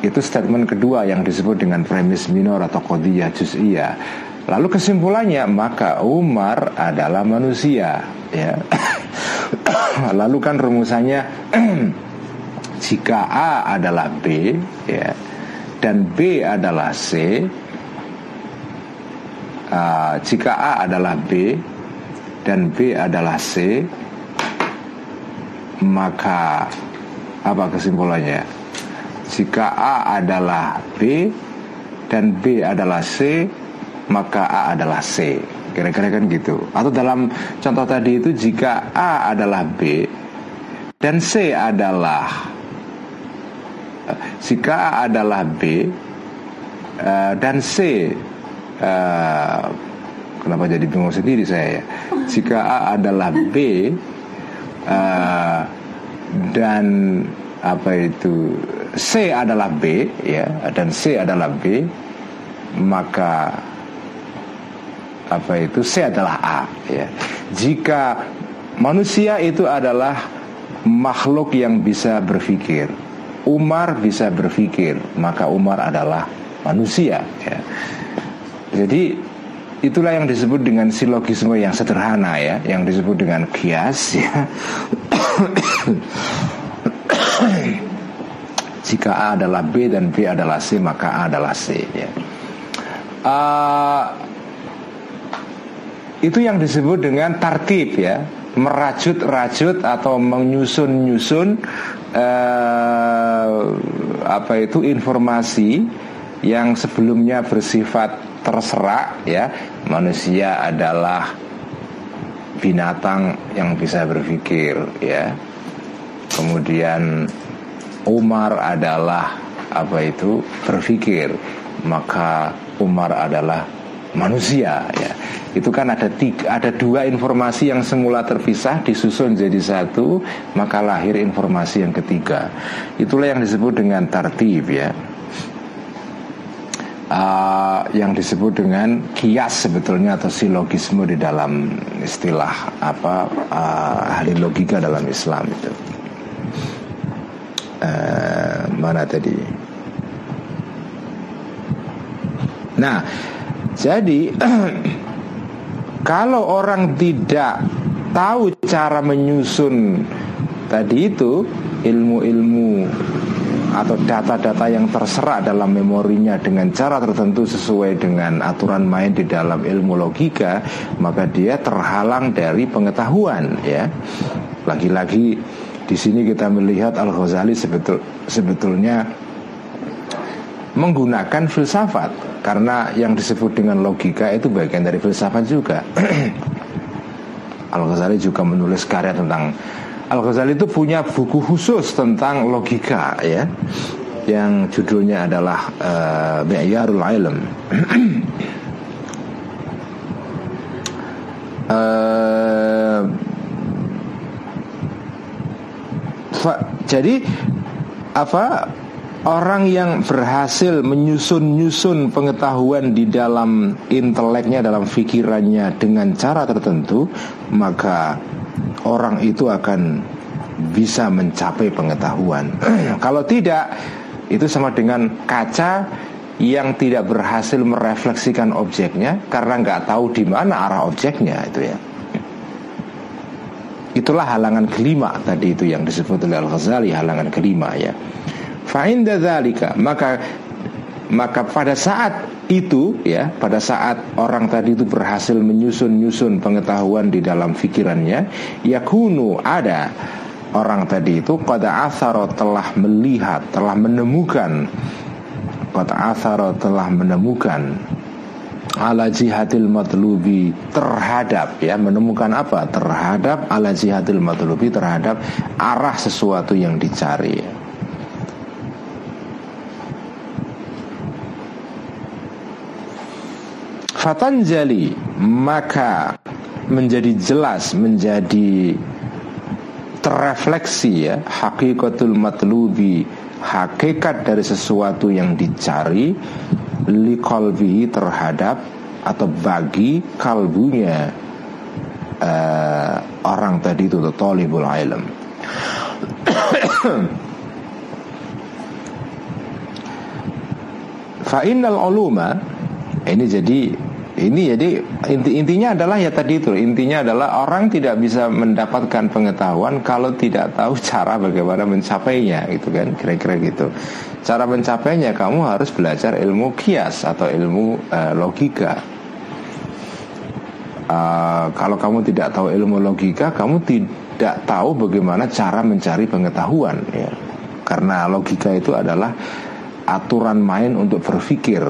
Itu statement kedua yang disebut dengan premis minor atau kodiyah juz'iyah. Lalu kesimpulannya maka Umar adalah manusia ya. Lalu kan rumusannya jika A adalah B ya dan B adalah C uh, jika A adalah B dan B adalah C maka apa kesimpulannya jika A adalah B dan B adalah C maka A adalah C. Kira-kira kan gitu. Atau dalam contoh tadi itu jika A adalah B dan C adalah jika A adalah B uh, dan C uh, kenapa jadi bingung sendiri saya ya? Jika A adalah B uh, dan apa itu C adalah B ya dan C adalah B maka apa itu? C adalah A ya. Jika manusia itu adalah makhluk yang bisa berpikir Umar bisa berpikir maka Umar adalah manusia ya. Jadi itulah yang disebut dengan silogisme yang sederhana ya. Yang disebut dengan kias ya. Jika A adalah B dan B adalah C maka A adalah C ya. Uh, itu yang disebut dengan tartib ya. Merajut-rajut atau menyusun-nyusun uh, apa itu informasi yang sebelumnya bersifat terserak ya. Manusia adalah binatang yang bisa berpikir ya. Kemudian Umar adalah apa itu berpikir. Maka Umar adalah manusia ya. Itu kan ada tiga, ada dua informasi yang semula terpisah disusun jadi satu maka lahir informasi yang ketiga. Itulah yang disebut dengan tartib ya. Uh, yang disebut dengan kias sebetulnya atau silogisme di dalam istilah apa uh, ahli logika dalam Islam itu. Uh, mana tadi? Nah jadi kalau orang tidak tahu cara menyusun tadi itu ilmu-ilmu atau data-data yang terserak dalam memorinya dengan cara tertentu sesuai dengan aturan main di dalam ilmu logika, maka dia terhalang dari pengetahuan ya. Lagi-lagi di sini kita melihat Al Ghazali sebetul, sebetulnya menggunakan filsafat karena yang disebut dengan logika itu bagian dari filsafat juga. Al Ghazali juga menulis karya tentang Al-Ghazali itu punya buku khusus tentang logika ya yang judulnya adalah uh, Mi'yarul Ilm. uh, jadi apa Orang yang berhasil menyusun-nyusun pengetahuan di dalam inteleknya, dalam pikirannya dengan cara tertentu, maka orang itu akan bisa mencapai pengetahuan. Kalau tidak, itu sama dengan kaca yang tidak berhasil merefleksikan objeknya karena nggak tahu di mana arah objeknya itu ya. Itulah halangan kelima tadi itu yang disebut oleh Al Ghazali halangan kelima ya. Fa'inda dzalika. Maka maka pada saat itu ya pada saat orang tadi itu berhasil menyusun-nyusun pengetahuan di dalam pikirannya yakunu ada orang tadi itu pada asaro telah melihat telah menemukan pada asaro telah menemukan ala jihadil matlubi terhadap ya menemukan apa? Terhadap ala jihadil matlubi terhadap arah sesuatu yang dicari Fatanjali maka menjadi jelas menjadi terrefleksi ya hakikatul matlubi hakikat dari sesuatu yang dicari likolbi terhadap atau bagi kalbunya uh, orang tadi itu tolibul ilm. Fa uluma ini jadi ini jadi inti intinya adalah ya tadi itu intinya adalah orang tidak bisa mendapatkan pengetahuan kalau tidak tahu cara bagaimana mencapainya gitu kan kira-kira gitu cara mencapainya kamu harus belajar ilmu kias atau ilmu uh, logika uh, kalau kamu tidak tahu ilmu logika, kamu tidak tahu bagaimana cara mencari pengetahuan. Ya. Karena logika itu adalah aturan main untuk berpikir.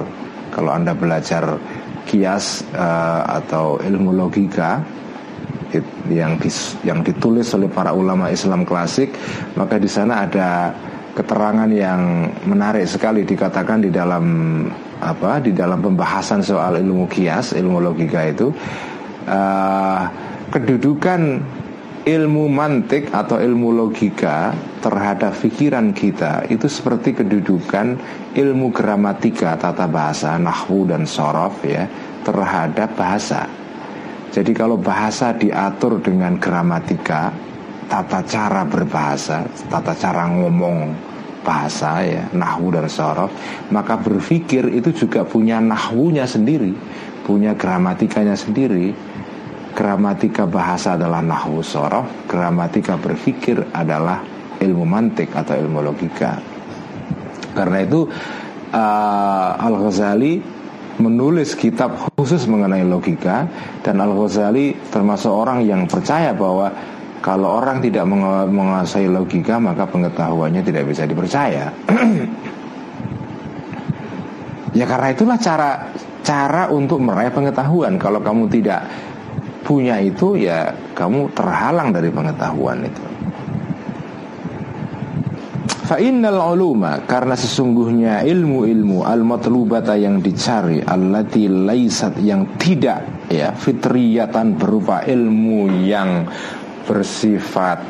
Kalau anda belajar kias uh, atau ilmu logika yang dis, yang ditulis oleh para ulama Islam klasik, maka di sana ada keterangan yang menarik sekali dikatakan di dalam apa di dalam pembahasan soal ilmu kias, ilmu logika itu. Uh, kedudukan ilmu mantik atau ilmu logika terhadap pikiran kita itu seperti kedudukan ilmu gramatika tata bahasa nahwu dan sorof ya terhadap bahasa. Jadi kalau bahasa diatur dengan gramatika tata cara berbahasa tata cara ngomong bahasa ya nahwu dan sorof maka berpikir itu juga punya nahwunya sendiri punya gramatikanya sendiri gramatika bahasa adalah nahwu sorof, gramatika berpikir adalah ilmu mantik atau ilmu logika. Karena itu uh, Al Ghazali menulis kitab khusus mengenai logika dan Al Ghazali termasuk orang yang percaya bahwa kalau orang tidak menguasai logika maka pengetahuannya tidak bisa dipercaya. ya karena itulah cara cara untuk meraih pengetahuan. Kalau kamu tidak punya itu ya kamu terhalang dari pengetahuan itu. Fa'innal uluma karena sesungguhnya ilmu-ilmu al-matlubata yang dicari allati laisat yang tidak ya fitriyatan berupa ilmu yang bersifat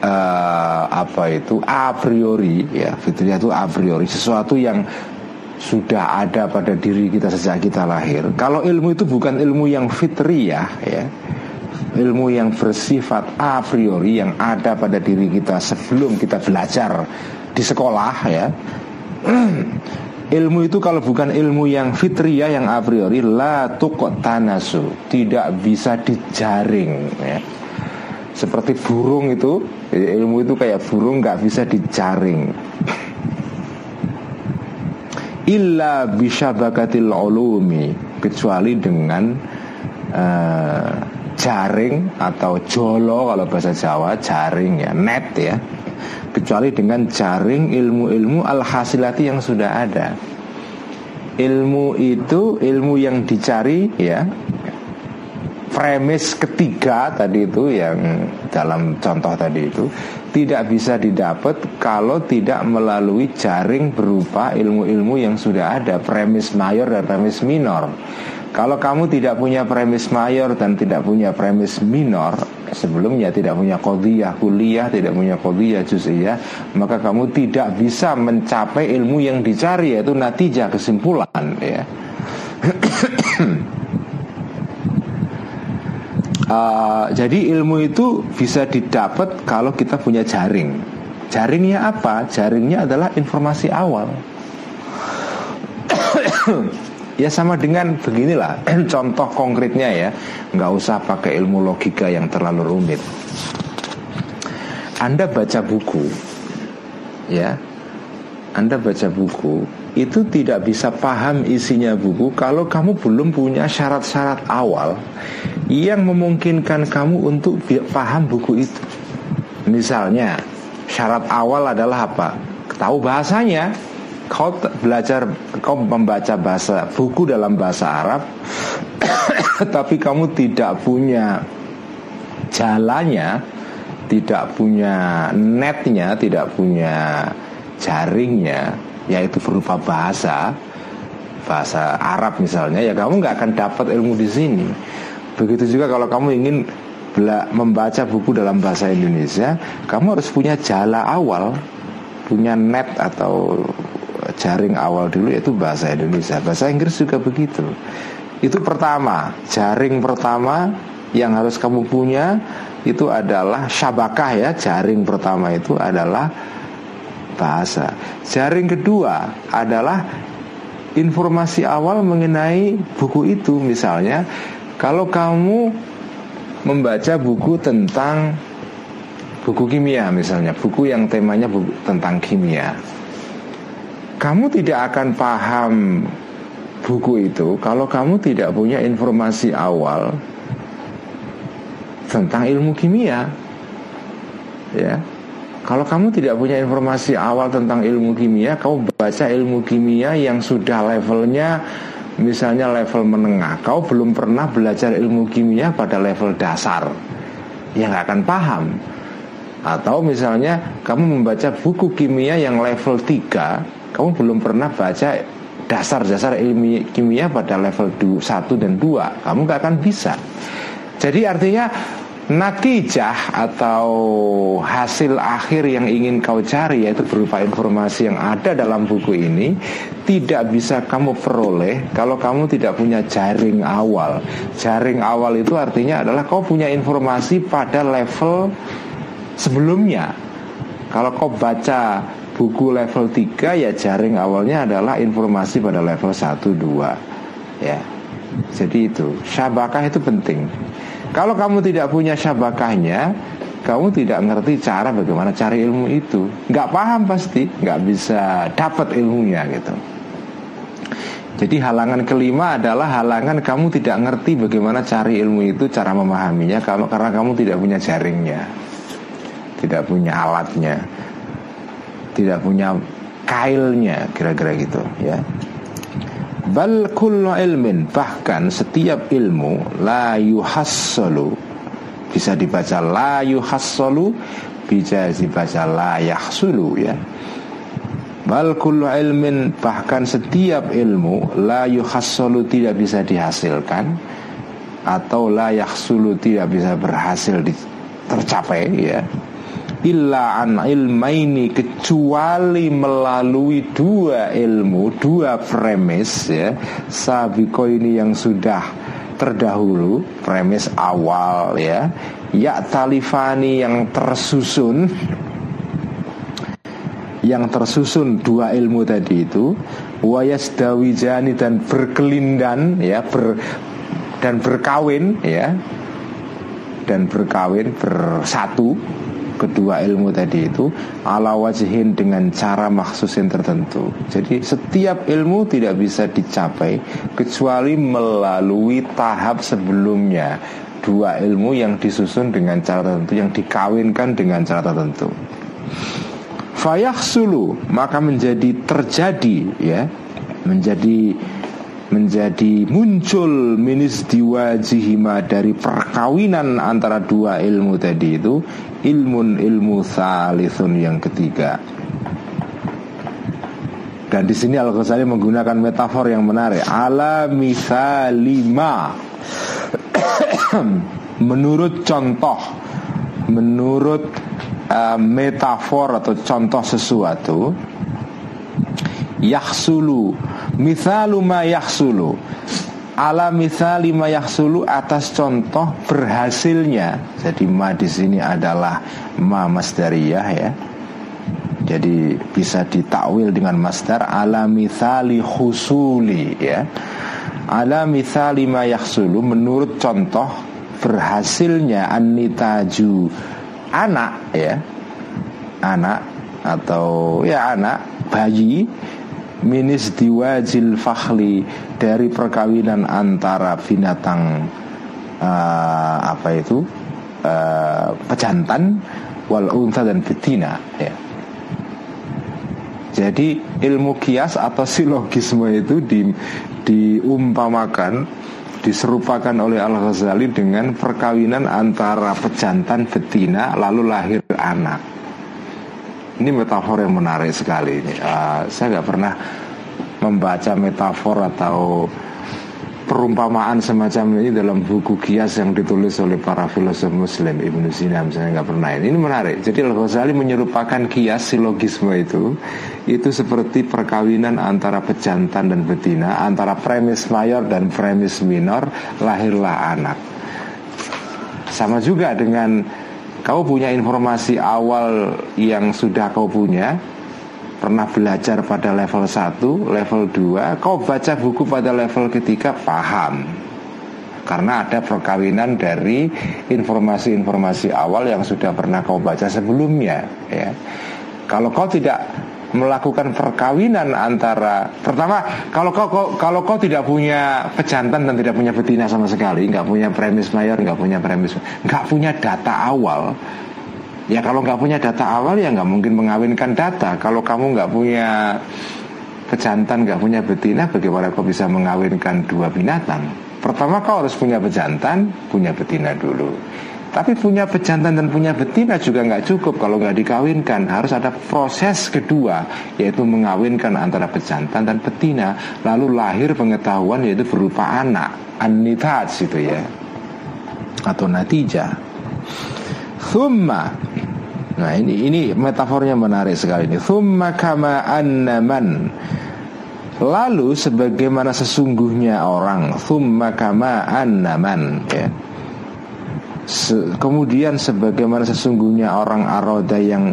uh, apa itu a priori ya fitriyah itu a priori sesuatu yang sudah ada pada diri kita sejak kita lahir. Kalau ilmu itu bukan ilmu yang fitriyah ya. Ilmu yang bersifat a priori yang ada pada diri kita sebelum kita belajar di sekolah ya. ilmu itu kalau bukan ilmu yang fitriyah yang a priori la tanasu, tidak bisa dijaring ya. Seperti burung itu, ilmu itu kayak burung nggak bisa dijaring illa bisyabakatil ulumi kecuali dengan uh, jaring atau jolo kalau bahasa Jawa jaring ya net ya. Kecuali dengan jaring ilmu-ilmu al-hasilati yang sudah ada. Ilmu itu ilmu yang dicari ya premis ketiga tadi itu yang dalam contoh tadi itu tidak bisa didapat kalau tidak melalui jaring berupa ilmu-ilmu yang sudah ada premis mayor dan premis minor. Kalau kamu tidak punya premis mayor dan tidak punya premis minor Sebelumnya tidak punya kodiyah kuliah, tidak punya kodiyah juz'iyah Maka kamu tidak bisa mencapai ilmu yang dicari yaitu natijah kesimpulan ya Uh, jadi ilmu itu bisa didapat kalau kita punya jaring. Jaringnya apa? Jaringnya adalah informasi awal. ya sama dengan beginilah contoh konkretnya ya, nggak usah pakai ilmu logika yang terlalu rumit. Anda baca buku, ya, Anda baca buku itu tidak bisa paham isinya buku kalau kamu belum punya syarat-syarat awal yang memungkinkan kamu untuk paham buku itu. Misalnya, syarat awal adalah apa? Tahu bahasanya. Kau belajar, kau membaca bahasa buku dalam bahasa Arab, tapi kamu tidak punya jalannya, tidak punya netnya, tidak punya jaringnya, yaitu berupa bahasa bahasa Arab misalnya ya kamu nggak akan dapat ilmu di sini. Begitu juga kalau kamu ingin membaca buku dalam bahasa Indonesia kamu harus punya jala awal punya net atau jaring awal dulu yaitu bahasa Indonesia. Bahasa Inggris juga begitu. Itu pertama. Jaring pertama yang harus kamu punya itu adalah syabakah ya. Jaring pertama itu adalah bahasa. Jaring kedua adalah informasi awal mengenai buku itu. Misalnya, kalau kamu membaca buku tentang buku kimia misalnya, buku yang temanya buku tentang kimia. Kamu tidak akan paham buku itu kalau kamu tidak punya informasi awal tentang ilmu kimia. Ya. Kalau kamu tidak punya informasi awal tentang ilmu kimia, kamu baca ilmu kimia yang sudah levelnya misalnya level menengah, kau belum pernah belajar ilmu kimia pada level dasar, ya nggak akan paham. Atau misalnya kamu membaca buku kimia yang level 3 Kamu belum pernah baca dasar-dasar ilmu kimia pada level 1 dan 2 Kamu gak akan bisa. Jadi artinya natijah atau hasil akhir yang ingin kau cari yaitu berupa informasi yang ada dalam buku ini tidak bisa kamu peroleh kalau kamu tidak punya jaring awal. Jaring awal itu artinya adalah kau punya informasi pada level sebelumnya. Kalau kau baca buku level 3 ya jaring awalnya adalah informasi pada level 1 2 ya. Jadi itu, syabakah itu penting. Kalau kamu tidak punya syabakahnya, kamu tidak ngerti cara bagaimana cari ilmu itu. Nggak paham pasti, nggak bisa dapat ilmunya gitu. Jadi halangan kelima adalah halangan kamu tidak ngerti bagaimana cari ilmu itu, cara memahaminya, karena kamu tidak punya jaringnya tidak punya alatnya, tidak punya kailnya, kira-kira gitu ya. Bal kullu ilmin bahkan setiap ilmu la yuhassalu bisa dibaca la yuhassalu bisa dibaca la yahsulu ya. Bal kullu ilmin bahkan setiap ilmu la yuhassalu tidak bisa dihasilkan atau la yahsulu tidak bisa berhasil di, tercapai ya illa an ilmaini kecuali melalui dua ilmu, dua premis ya. Sabiko ini yang sudah terdahulu, premis awal ya. Ya talifani yang tersusun yang tersusun dua ilmu tadi itu wayas dawijani dan berkelindan ya ber, dan berkawin ya dan berkawin bersatu kedua ilmu tadi itu ala wajihin dengan cara maksusin tertentu. Jadi setiap ilmu tidak bisa dicapai kecuali melalui tahap sebelumnya dua ilmu yang disusun dengan cara tertentu yang dikawinkan dengan cara tertentu. Fayah sulu maka menjadi terjadi ya menjadi menjadi muncul minis diwajihima dari perkawinan antara dua ilmu tadi itu ilmun ilmu salithun yang ketiga. Dan di sini Al Ghazali menggunakan metafor yang menarik. Ala misalima. menurut contoh, menurut uh, metafor atau contoh sesuatu, yahsulu, misalu ma yahsulu ala misali mayahsulu atas contoh berhasilnya. Jadi ma di sini adalah ma masdariyah ya. Jadi bisa ditakwil dengan masdar ala misali husuli ya. Ala misali mayahsulu menurut contoh berhasilnya anitaju anak ya. Anak atau ya anak bayi minis diwajil fakhli dari perkawinan antara binatang uh, apa itu uh, pejantan wal unta dan betina ya. Jadi ilmu kias atau silogisme itu di, diumpamakan diserupakan oleh Al Ghazali dengan perkawinan antara pejantan betina lalu lahir anak. Ini metafor yang menarik sekali ini. Uh, saya nggak pernah membaca metafor atau perumpamaan semacam ini dalam buku kias yang ditulis oleh para filosof muslim Ibnu Sina misalnya nggak pernah ini. menarik jadi Al Ghazali menyerupakan kias silogisme itu itu seperti perkawinan antara pejantan dan betina antara premis mayor dan premis minor lahirlah anak sama juga dengan kau punya informasi awal yang sudah kau punya? Pernah belajar pada level 1, level 2 Kau baca buku pada level ketiga paham. Karena ada perkawinan dari informasi-informasi awal yang sudah pernah kau baca sebelumnya ya. Kalau kau tidak melakukan perkawinan antara pertama kalau kau, kalau kau tidak punya pejantan dan tidak punya betina sama sekali, nggak punya premis mayor, nggak punya premis, nggak punya data awal, ya kalau nggak punya data awal ya nggak mungkin mengawinkan data. Kalau kamu nggak punya pejantan, nggak punya betina, bagaimana kau bisa mengawinkan dua binatang? Pertama kau harus punya pejantan, punya betina dulu. Tapi punya pejantan dan punya betina juga nggak cukup kalau nggak dikawinkan. Harus ada proses kedua, yaitu mengawinkan antara pejantan dan betina. Lalu lahir pengetahuan yaitu berupa anak, anitat itu ya, atau natijah. Thumma Nah ini ini metafornya menarik sekali ini. Thumma kama annaman Lalu sebagaimana sesungguhnya orang Thumma kama annaman ya Se kemudian sebagaimana sesungguhnya orang aroda yang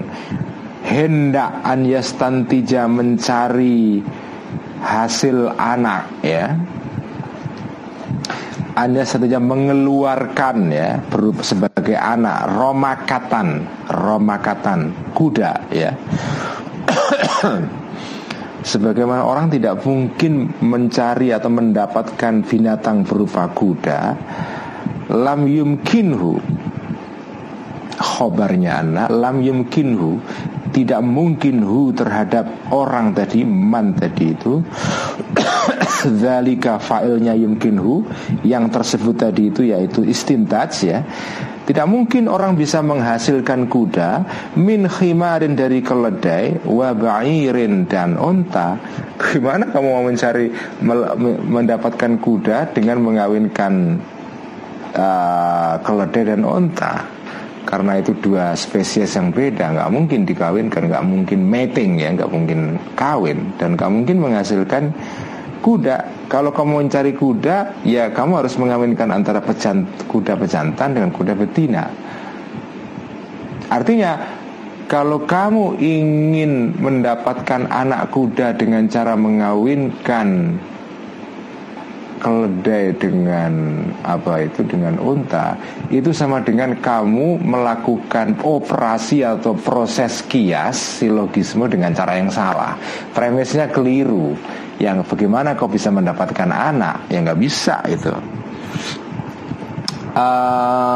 hendak anyastantija mencari hasil anak ya. Anda saja mengeluarkan ya sebagai anak romakatan romakatan kuda ya. Sebagaimana orang tidak mungkin mencari atau mendapatkan binatang berupa kuda lam yumkinhu. Khobarnya anak lam yumkinhu. Tidak mungkin hu terhadap orang tadi man tadi itu. Zalika fa'ilnya yumkinhu. Yang tersebut tadi itu yaitu istintaj ya. Tidak mungkin orang bisa menghasilkan kuda min khimarin dari keledai wa ba'irin dan onta. Gimana kamu mau mencari mendapatkan kuda dengan mengawinkan uh, keledai dan onta. Karena itu dua spesies yang beda. Nggak mungkin dikawinkan nggak mungkin mating ya. Nggak mungkin kawin dan nggak mungkin menghasilkan kuda. Kalau kamu mencari kuda ya kamu harus mengawinkan antara pejan, kuda pejantan dengan kuda betina. Artinya kalau kamu ingin mendapatkan anak kuda dengan cara mengawinkan keledai dengan apa itu dengan unta itu sama dengan kamu melakukan operasi atau proses kias silogisme dengan cara yang salah. Premisnya keliru. Yang bagaimana kau bisa mendapatkan anak? Yang nggak bisa itu. Uh,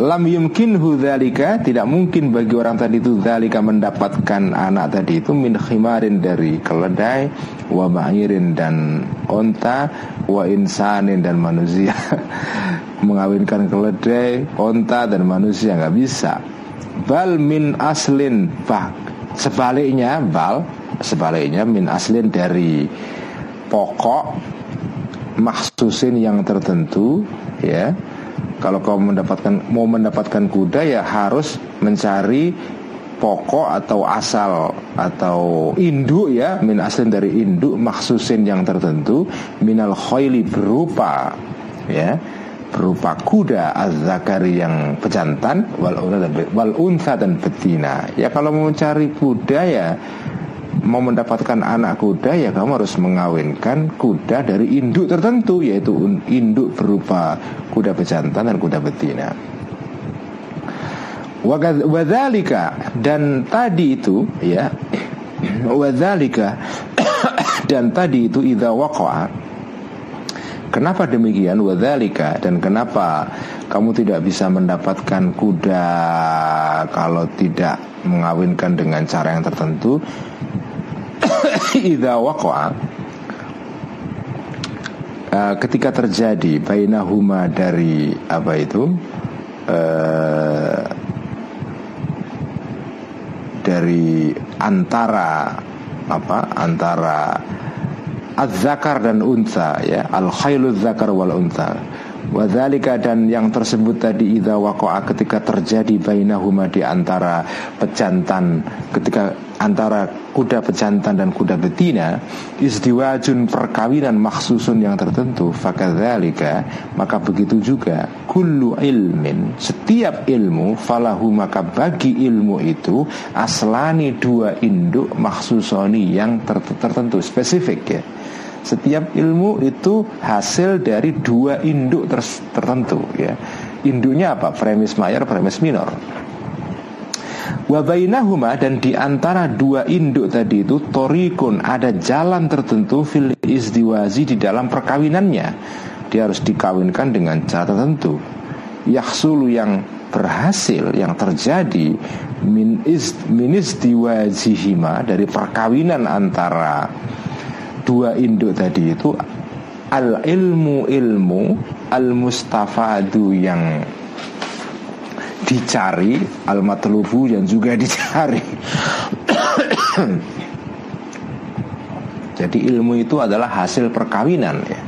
lam yumkin dzalika tidak mungkin bagi orang tadi itu dzalika mendapatkan anak tadi itu min khimarin dari keledai wa ba'irin dan onta wa insanin dan manusia. Mengawinkan keledai onta dan manusia nggak bisa. Bal min aslin bah sebaliknya bal sebaliknya min aslin dari pokok maksusin yang tertentu ya. Kalau kau mendapatkan mau mendapatkan kuda ya harus mencari pokok atau asal atau induk ya min aslin dari induk maksusin yang tertentu minal khoili berupa ya berupa kuda az-zakari yang pejantan wal wal dan betina ya kalau mau mencari kuda ya mau mendapatkan anak kuda ya kamu harus mengawinkan kuda dari induk tertentu yaitu induk berupa kuda pejantan dan kuda betina. Wadhalika. Dan tadi itu ya wadhalika. Dan tadi itu idza waqa'a. Kenapa demikian wadhalika? Dan kenapa kamu tidak bisa mendapatkan kuda kalau tidak mengawinkan dengan cara yang tertentu? Idza waqa'a. Uh, ketika terjadi bainahuma dari apa itu? Uh, dari antara apa antara az-zakar dan unsa ya. Al khailu zakar wal unsa Wadhalika dan yang tersebut tadi idza waqa'a ketika terjadi bainahuma di antara pejantan ketika antara kuda pejantan dan kuda betina istiwajun perkawinan maksusun yang tertentu fakadzalika maka begitu juga kullu ilmin setiap ilmu falahu maka bagi ilmu itu aslani dua induk maksusoni yang tertentu spesifik ya setiap ilmu itu hasil dari dua induk tertentu ya. Induknya apa? Premis mayor, premis minor. Wabainahuma dan di antara dua induk tadi itu torikun ada jalan tertentu fil izdiwazi di dalam perkawinannya. Dia harus dikawinkan dengan cara tertentu. Yaksulu yang berhasil yang terjadi min is min dari perkawinan antara dua induk tadi itu al ilmu ilmu al mustafadu yang dicari al matlubu yang juga dicari. Jadi ilmu itu adalah hasil perkawinan ya.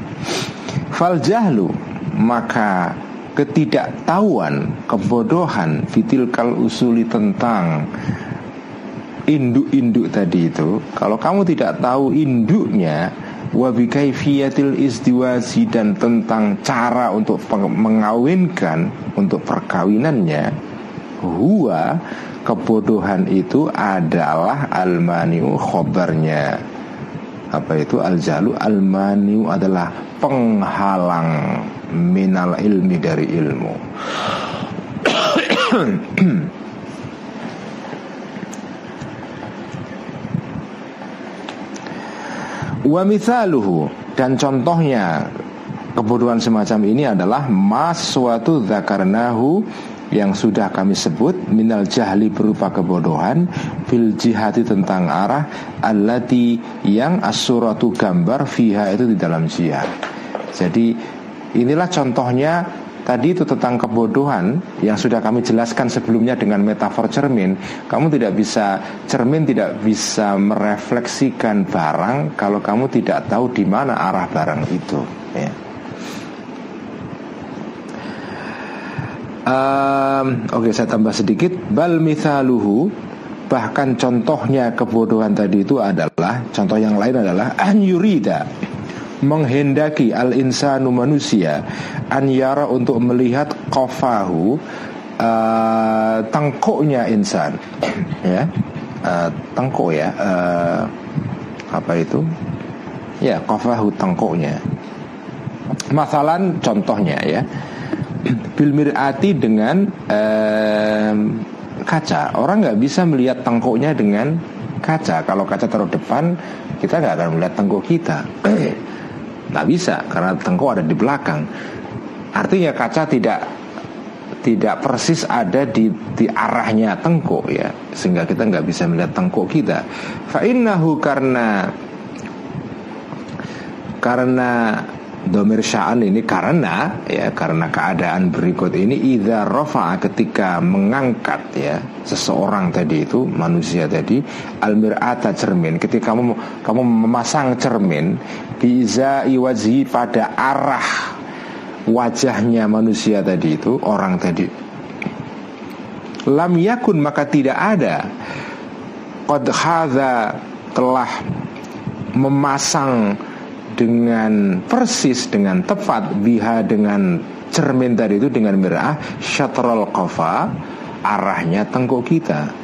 Fal jahlu maka ketidaktahuan kebodohan fitilkal usuli tentang induk-induk tadi itu kalau kamu tidak tahu induknya wabikaifiyatil istiwasi dan tentang cara untuk mengawinkan untuk perkawinannya huwa kebodohan itu adalah almaniu khobarnya. Apa itu? Aljalu. Almaniu adalah penghalang minal ilmi dari ilmu Wa mithaluhu dan contohnya kebodohan semacam ini adalah mas zakarnahu yang sudah kami sebut minal jahli berupa kebodohan fil jihati tentang arah allati yang asuratu gambar fiha itu di dalam jihad. Jadi inilah contohnya Tadi itu tentang kebodohan yang sudah kami jelaskan sebelumnya dengan metafor cermin. Kamu tidak bisa cermin tidak bisa merefleksikan barang kalau kamu tidak tahu di mana arah barang itu. Ya. Um, Oke okay, saya tambah sedikit. Bal mithaluhu bahkan contohnya kebodohan tadi itu adalah contoh yang lain adalah an yurida menghendaki al insanu manusia an yara untuk melihat kofahu uh, tengkuknya insan. Ya uh, tengkuk ya uh, apa itu? Ya kofahu tengkuknya masalan contohnya ya bil mirati dengan uh, kaca. Orang nggak bisa melihat tengkuknya dengan kaca. Kalau kaca taruh depan kita nggak akan melihat tengkuk kita nggak bisa karena tengkuk ada di belakang. Artinya kaca tidak tidak persis ada di di arahnya tengkuk ya. Sehingga kita nggak bisa melihat tengkuk kita. Fa'innahu karena karena domir sya'an ini karena ya karena keadaan berikut ini idza rafa'a ketika mengangkat ya seseorang tadi itu manusia tadi al mir'ata cermin. Ketika kamu kamu memasang cermin biza iwazi pada arah wajahnya manusia tadi itu orang tadi. Lam yakun maka tidak ada. Qad hadza telah memasang dengan persis dengan tepat biha dengan cermin tadi itu dengan mirah syatrul qafa arahnya tengkuk kita.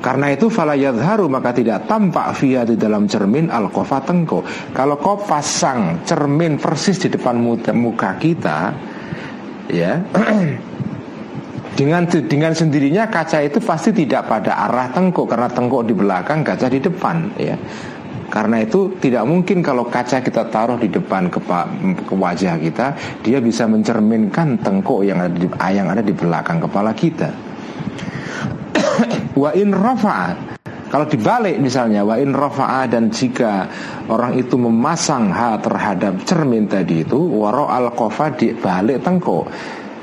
Karena itu fala yadharu maka tidak tampak via di dalam cermin al qafa tengkuk. Kalau kau pasang cermin persis di depan muka kita ya dengan dengan sendirinya kaca itu pasti tidak pada arah tengkuk. Karena tengkuk di belakang kaca di depan ya karena itu tidak mungkin kalau kaca kita taruh di depan ke, ke wajah kita, dia bisa mencerminkan tengkuk yang ada di yang ada di belakang kepala kita. wa in kalau dibalik misalnya wa in rafa'a dan jika orang itu memasang ha terhadap cermin tadi itu waro al kofa di balik tengkuk.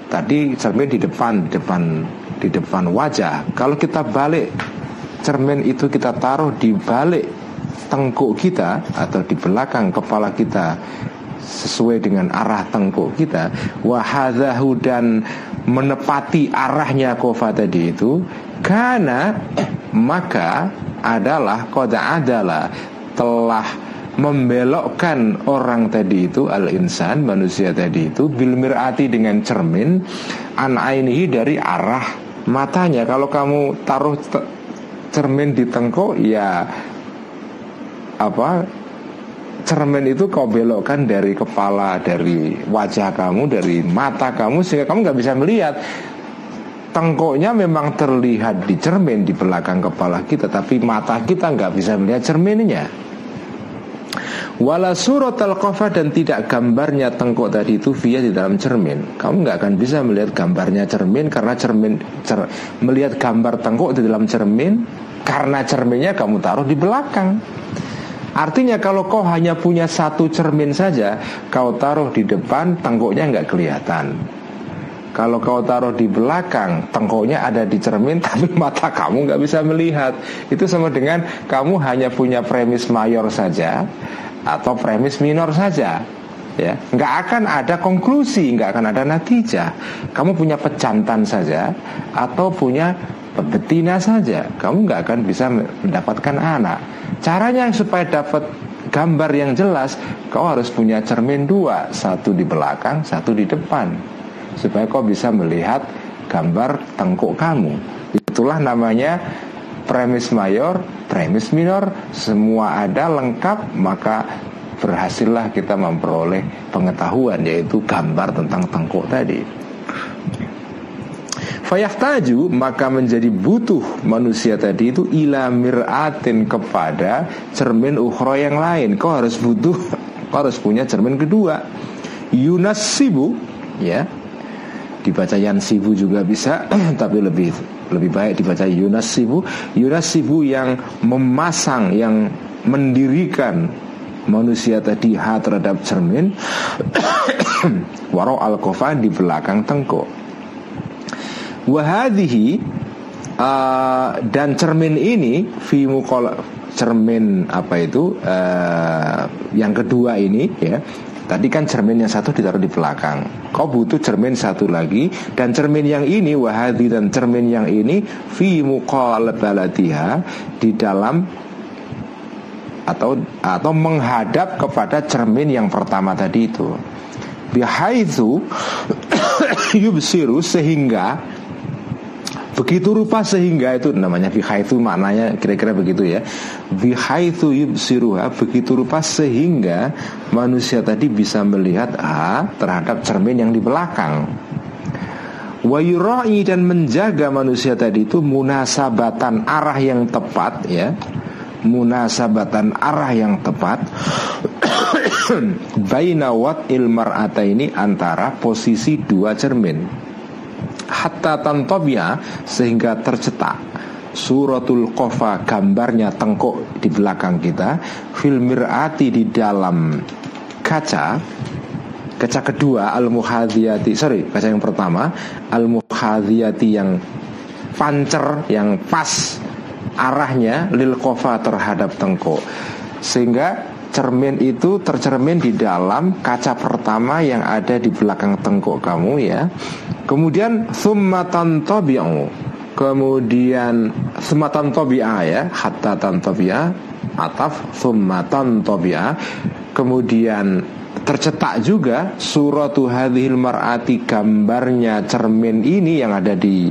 Tadi cermin di depan di depan di depan wajah. Kalau kita balik cermin itu kita taruh di balik tengkuk kita atau di belakang kepala kita sesuai dengan arah tengkuk kita wahadahu dan menepati arahnya kofa tadi itu karena maka adalah koda adalah telah membelokkan orang tadi itu al insan manusia tadi itu bil mirati dengan cermin an ainihi dari arah matanya. Kalau kamu taruh cermin di tengkuk ya apa cermin itu kau belokkan dari kepala, dari wajah kamu, dari mata kamu sehingga kamu nggak bisa melihat tengkoknya memang terlihat di cermin di belakang kepala kita tapi mata kita nggak bisa melihat cerminnya Wala surat al dan tidak gambarnya tengkok tadi itu via di dalam cermin. Kamu nggak akan bisa melihat gambarnya cermin karena cermin cer, melihat gambar tengkok di dalam cermin karena cerminnya kamu taruh di belakang. Artinya kalau kau hanya punya satu cermin saja, kau taruh di depan tengkoknya nggak kelihatan. Kalau kau taruh di belakang, tengkoknya ada di cermin, tapi mata kamu nggak bisa melihat. Itu sama dengan kamu hanya punya premis mayor saja, atau premis minor saja ya nggak akan ada konklusi nggak akan ada natijah kamu punya pejantan saja atau punya betina saja kamu nggak akan bisa mendapatkan anak caranya supaya dapat gambar yang jelas kau harus punya cermin dua. Satu di belakang satu di depan. Supaya kau bisa melihat gambar tengkuk kamu. Itulah namanya premis mayor, premis minor, semua ada lengkap, maka berhasillah kita memperoleh pengetahuan yaitu gambar tentang tengkuk tadi. Fayahtaju maka menjadi butuh manusia tadi itu ila miratin kepada cermin ukhra yang lain. Kau harus butuh, kau harus punya cermin kedua. Yunas sibu, ya, dibaca Yansibu juga bisa, tapi lebih lebih baik dibaca Yunasibu Yunasibu yang memasang yang mendirikan manusia tadi ha terhadap cermin waro al di belakang tengkuk wahadihi uh, dan cermin ini fi cermin apa itu uh, yang kedua ini ya Tadi kan cermin yang satu ditaruh di belakang. Kau butuh cermin satu lagi dan cermin yang ini wahadi dan cermin yang ini fi muqalabalatiha di dalam atau atau menghadap kepada cermin yang pertama tadi itu. Bihaitsu yubsiru sehingga Begitu rupa sehingga itu namanya bihaitu maknanya kira-kira begitu ya. Bihaitu yubsiruha begitu rupa sehingga manusia tadi bisa melihat a terhadap cermin yang di belakang. Wayurai dan menjaga manusia tadi itu munasabatan arah yang tepat ya. Munasabatan arah yang tepat Baina wat ilmar ini antara posisi dua cermin hatta tantobia sehingga tercetak. Suratul kofa gambarnya tengkuk di belakang kita. Fil mirati di dalam kaca. Kaca kedua al muhadiyati sorry kaca yang pertama. Al muhadiyati yang pancer yang pas arahnya. Lil kofa terhadap tengkuk. Sehingga cermin itu tercermin di dalam kaca pertama yang ada di belakang tengkuk kamu ya. Kemudian summatan tabi'u. Kemudian summatan tabi'a ya, hatta tantabi'a ataf summatan tabi'a. Kemudian tercetak juga suratu hadhil mar'ati gambarnya cermin ini yang ada di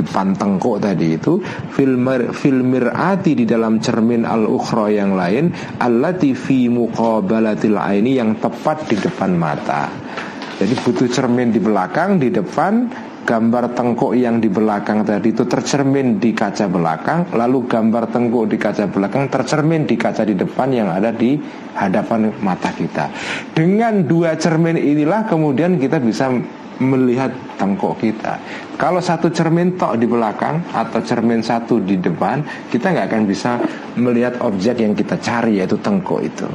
depan tengkuk tadi itu filmir filmirati di dalam cermin al ukhra yang lain allati fi muqabalatil aini yang tepat di depan mata. Jadi butuh cermin di belakang, di depan gambar tengkuk yang di belakang tadi itu tercermin di kaca belakang, lalu gambar tengkuk di kaca belakang tercermin di kaca di depan yang ada di hadapan mata kita. Dengan dua cermin inilah kemudian kita bisa melihat tengkuk kita. Kalau satu cermin tok di belakang atau cermin satu di depan, kita nggak akan bisa melihat objek yang kita cari yaitu tengkuk itu.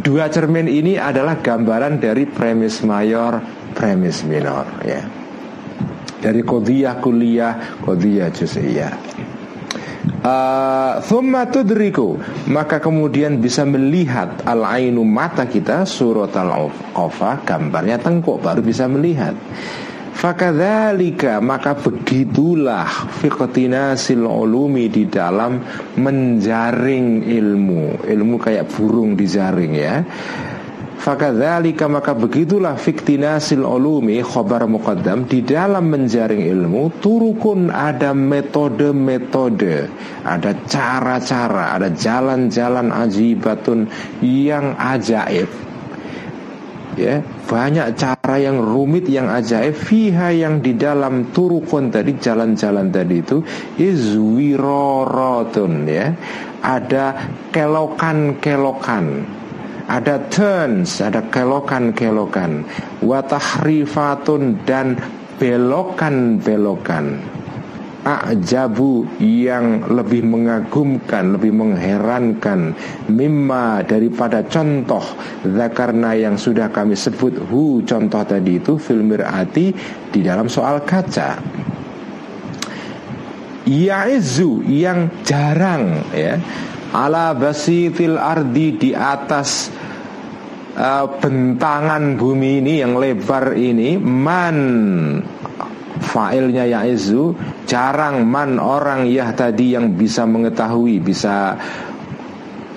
Dua cermin ini adalah gambaran dari premis mayor, premis minor ya. Dari kodiyah kuliah, kodiyah juz'iyah. Uh, thumma tudriku. Maka kemudian bisa melihat al ainu mata kita surat al qafa gambarnya tengkuk baru bisa melihat. Fakadhalika maka begitulah fiqtinasil ulumi di dalam menjaring ilmu. Ilmu kayak burung dijaring ya Fakadzalika maka begitulah fiktinasil ulumi khobar muqaddam Di dalam menjaring ilmu Turukun ada metode-metode Ada cara-cara Ada jalan-jalan ajibatun Yang ajaib. Ya banyak cara yang rumit yang ajaib fiha yang di dalam turukun tadi jalan-jalan tadi itu izwirorotun ya. Ada kelokan-kelokan ada turns, ada kelokan-kelokan, watahrifatun dan belokan-belokan. Ajabu yang lebih mengagumkan, lebih mengherankan. Mimma daripada contoh zakarna yang sudah kami sebut. Hu contoh tadi itu filmir hati di dalam soal kaca. Yaizu yang jarang ya. Ala basitil ardi di atas uh, bentangan bumi ini yang lebar ini man failnya yaizu jarang man orang ya tadi yang bisa mengetahui bisa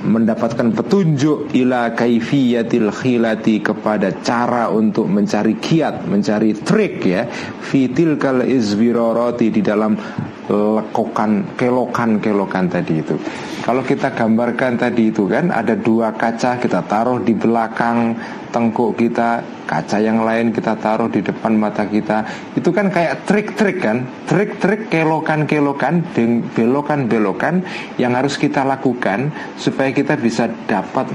mendapatkan petunjuk ila kaifiyatil khilati kepada cara untuk mencari kiat, mencari trik ya, fitil kal izbiroroti di dalam lekokan kelokan-kelokan tadi itu. Kalau kita gambarkan tadi itu kan ada dua kaca kita taruh di belakang tengkuk kita, kaca yang lain kita taruh di depan mata kita. Itu kan kayak trik-trik kan, trik-trik kelokan-kelokan, belokan-belokan yang harus kita lakukan supaya kita bisa dapat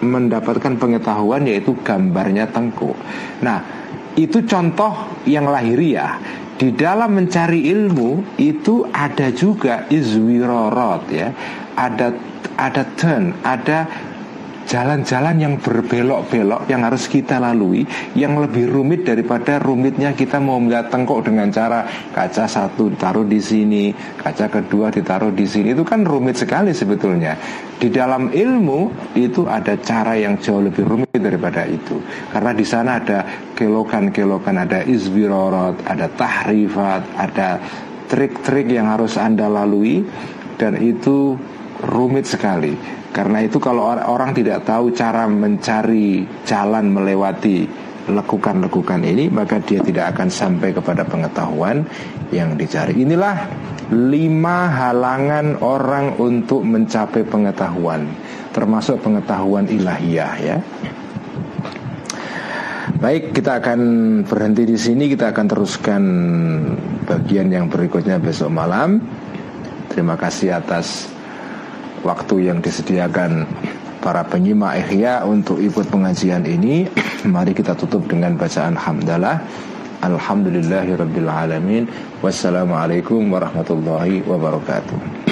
mendapatkan pengetahuan yaitu gambarnya tengkuk. Nah, itu contoh yang lahiriah. Di dalam mencari ilmu itu ada juga izwirorot ya. Ada ada turn ada jalan-jalan yang berbelok-belok yang harus kita lalui yang lebih rumit daripada rumitnya kita mau melihat tengkok dengan cara kaca satu ditaruh di sini, kaca kedua ditaruh di sini itu kan rumit sekali sebetulnya. Di dalam ilmu itu ada cara yang jauh lebih rumit daripada itu. Karena di sana ada kelokan-kelokan, ada izbirorot, ada tahrifat, ada trik-trik yang harus Anda lalui dan itu rumit sekali karena itu kalau orang tidak tahu cara mencari jalan melewati lekukan-lekukan ini maka dia tidak akan sampai kepada pengetahuan yang dicari. Inilah lima halangan orang untuk mencapai pengetahuan termasuk pengetahuan ilahiyah ya. Baik, kita akan berhenti di sini. Kita akan teruskan bagian yang berikutnya besok malam. Terima kasih atas waktu yang disediakan para penyimak ikhya untuk ikut pengajian ini. Mari kita tutup dengan bacaan hamdalah. Alhamdulillahirabbil alamin. Wassalamualaikum warahmatullahi wabarakatuh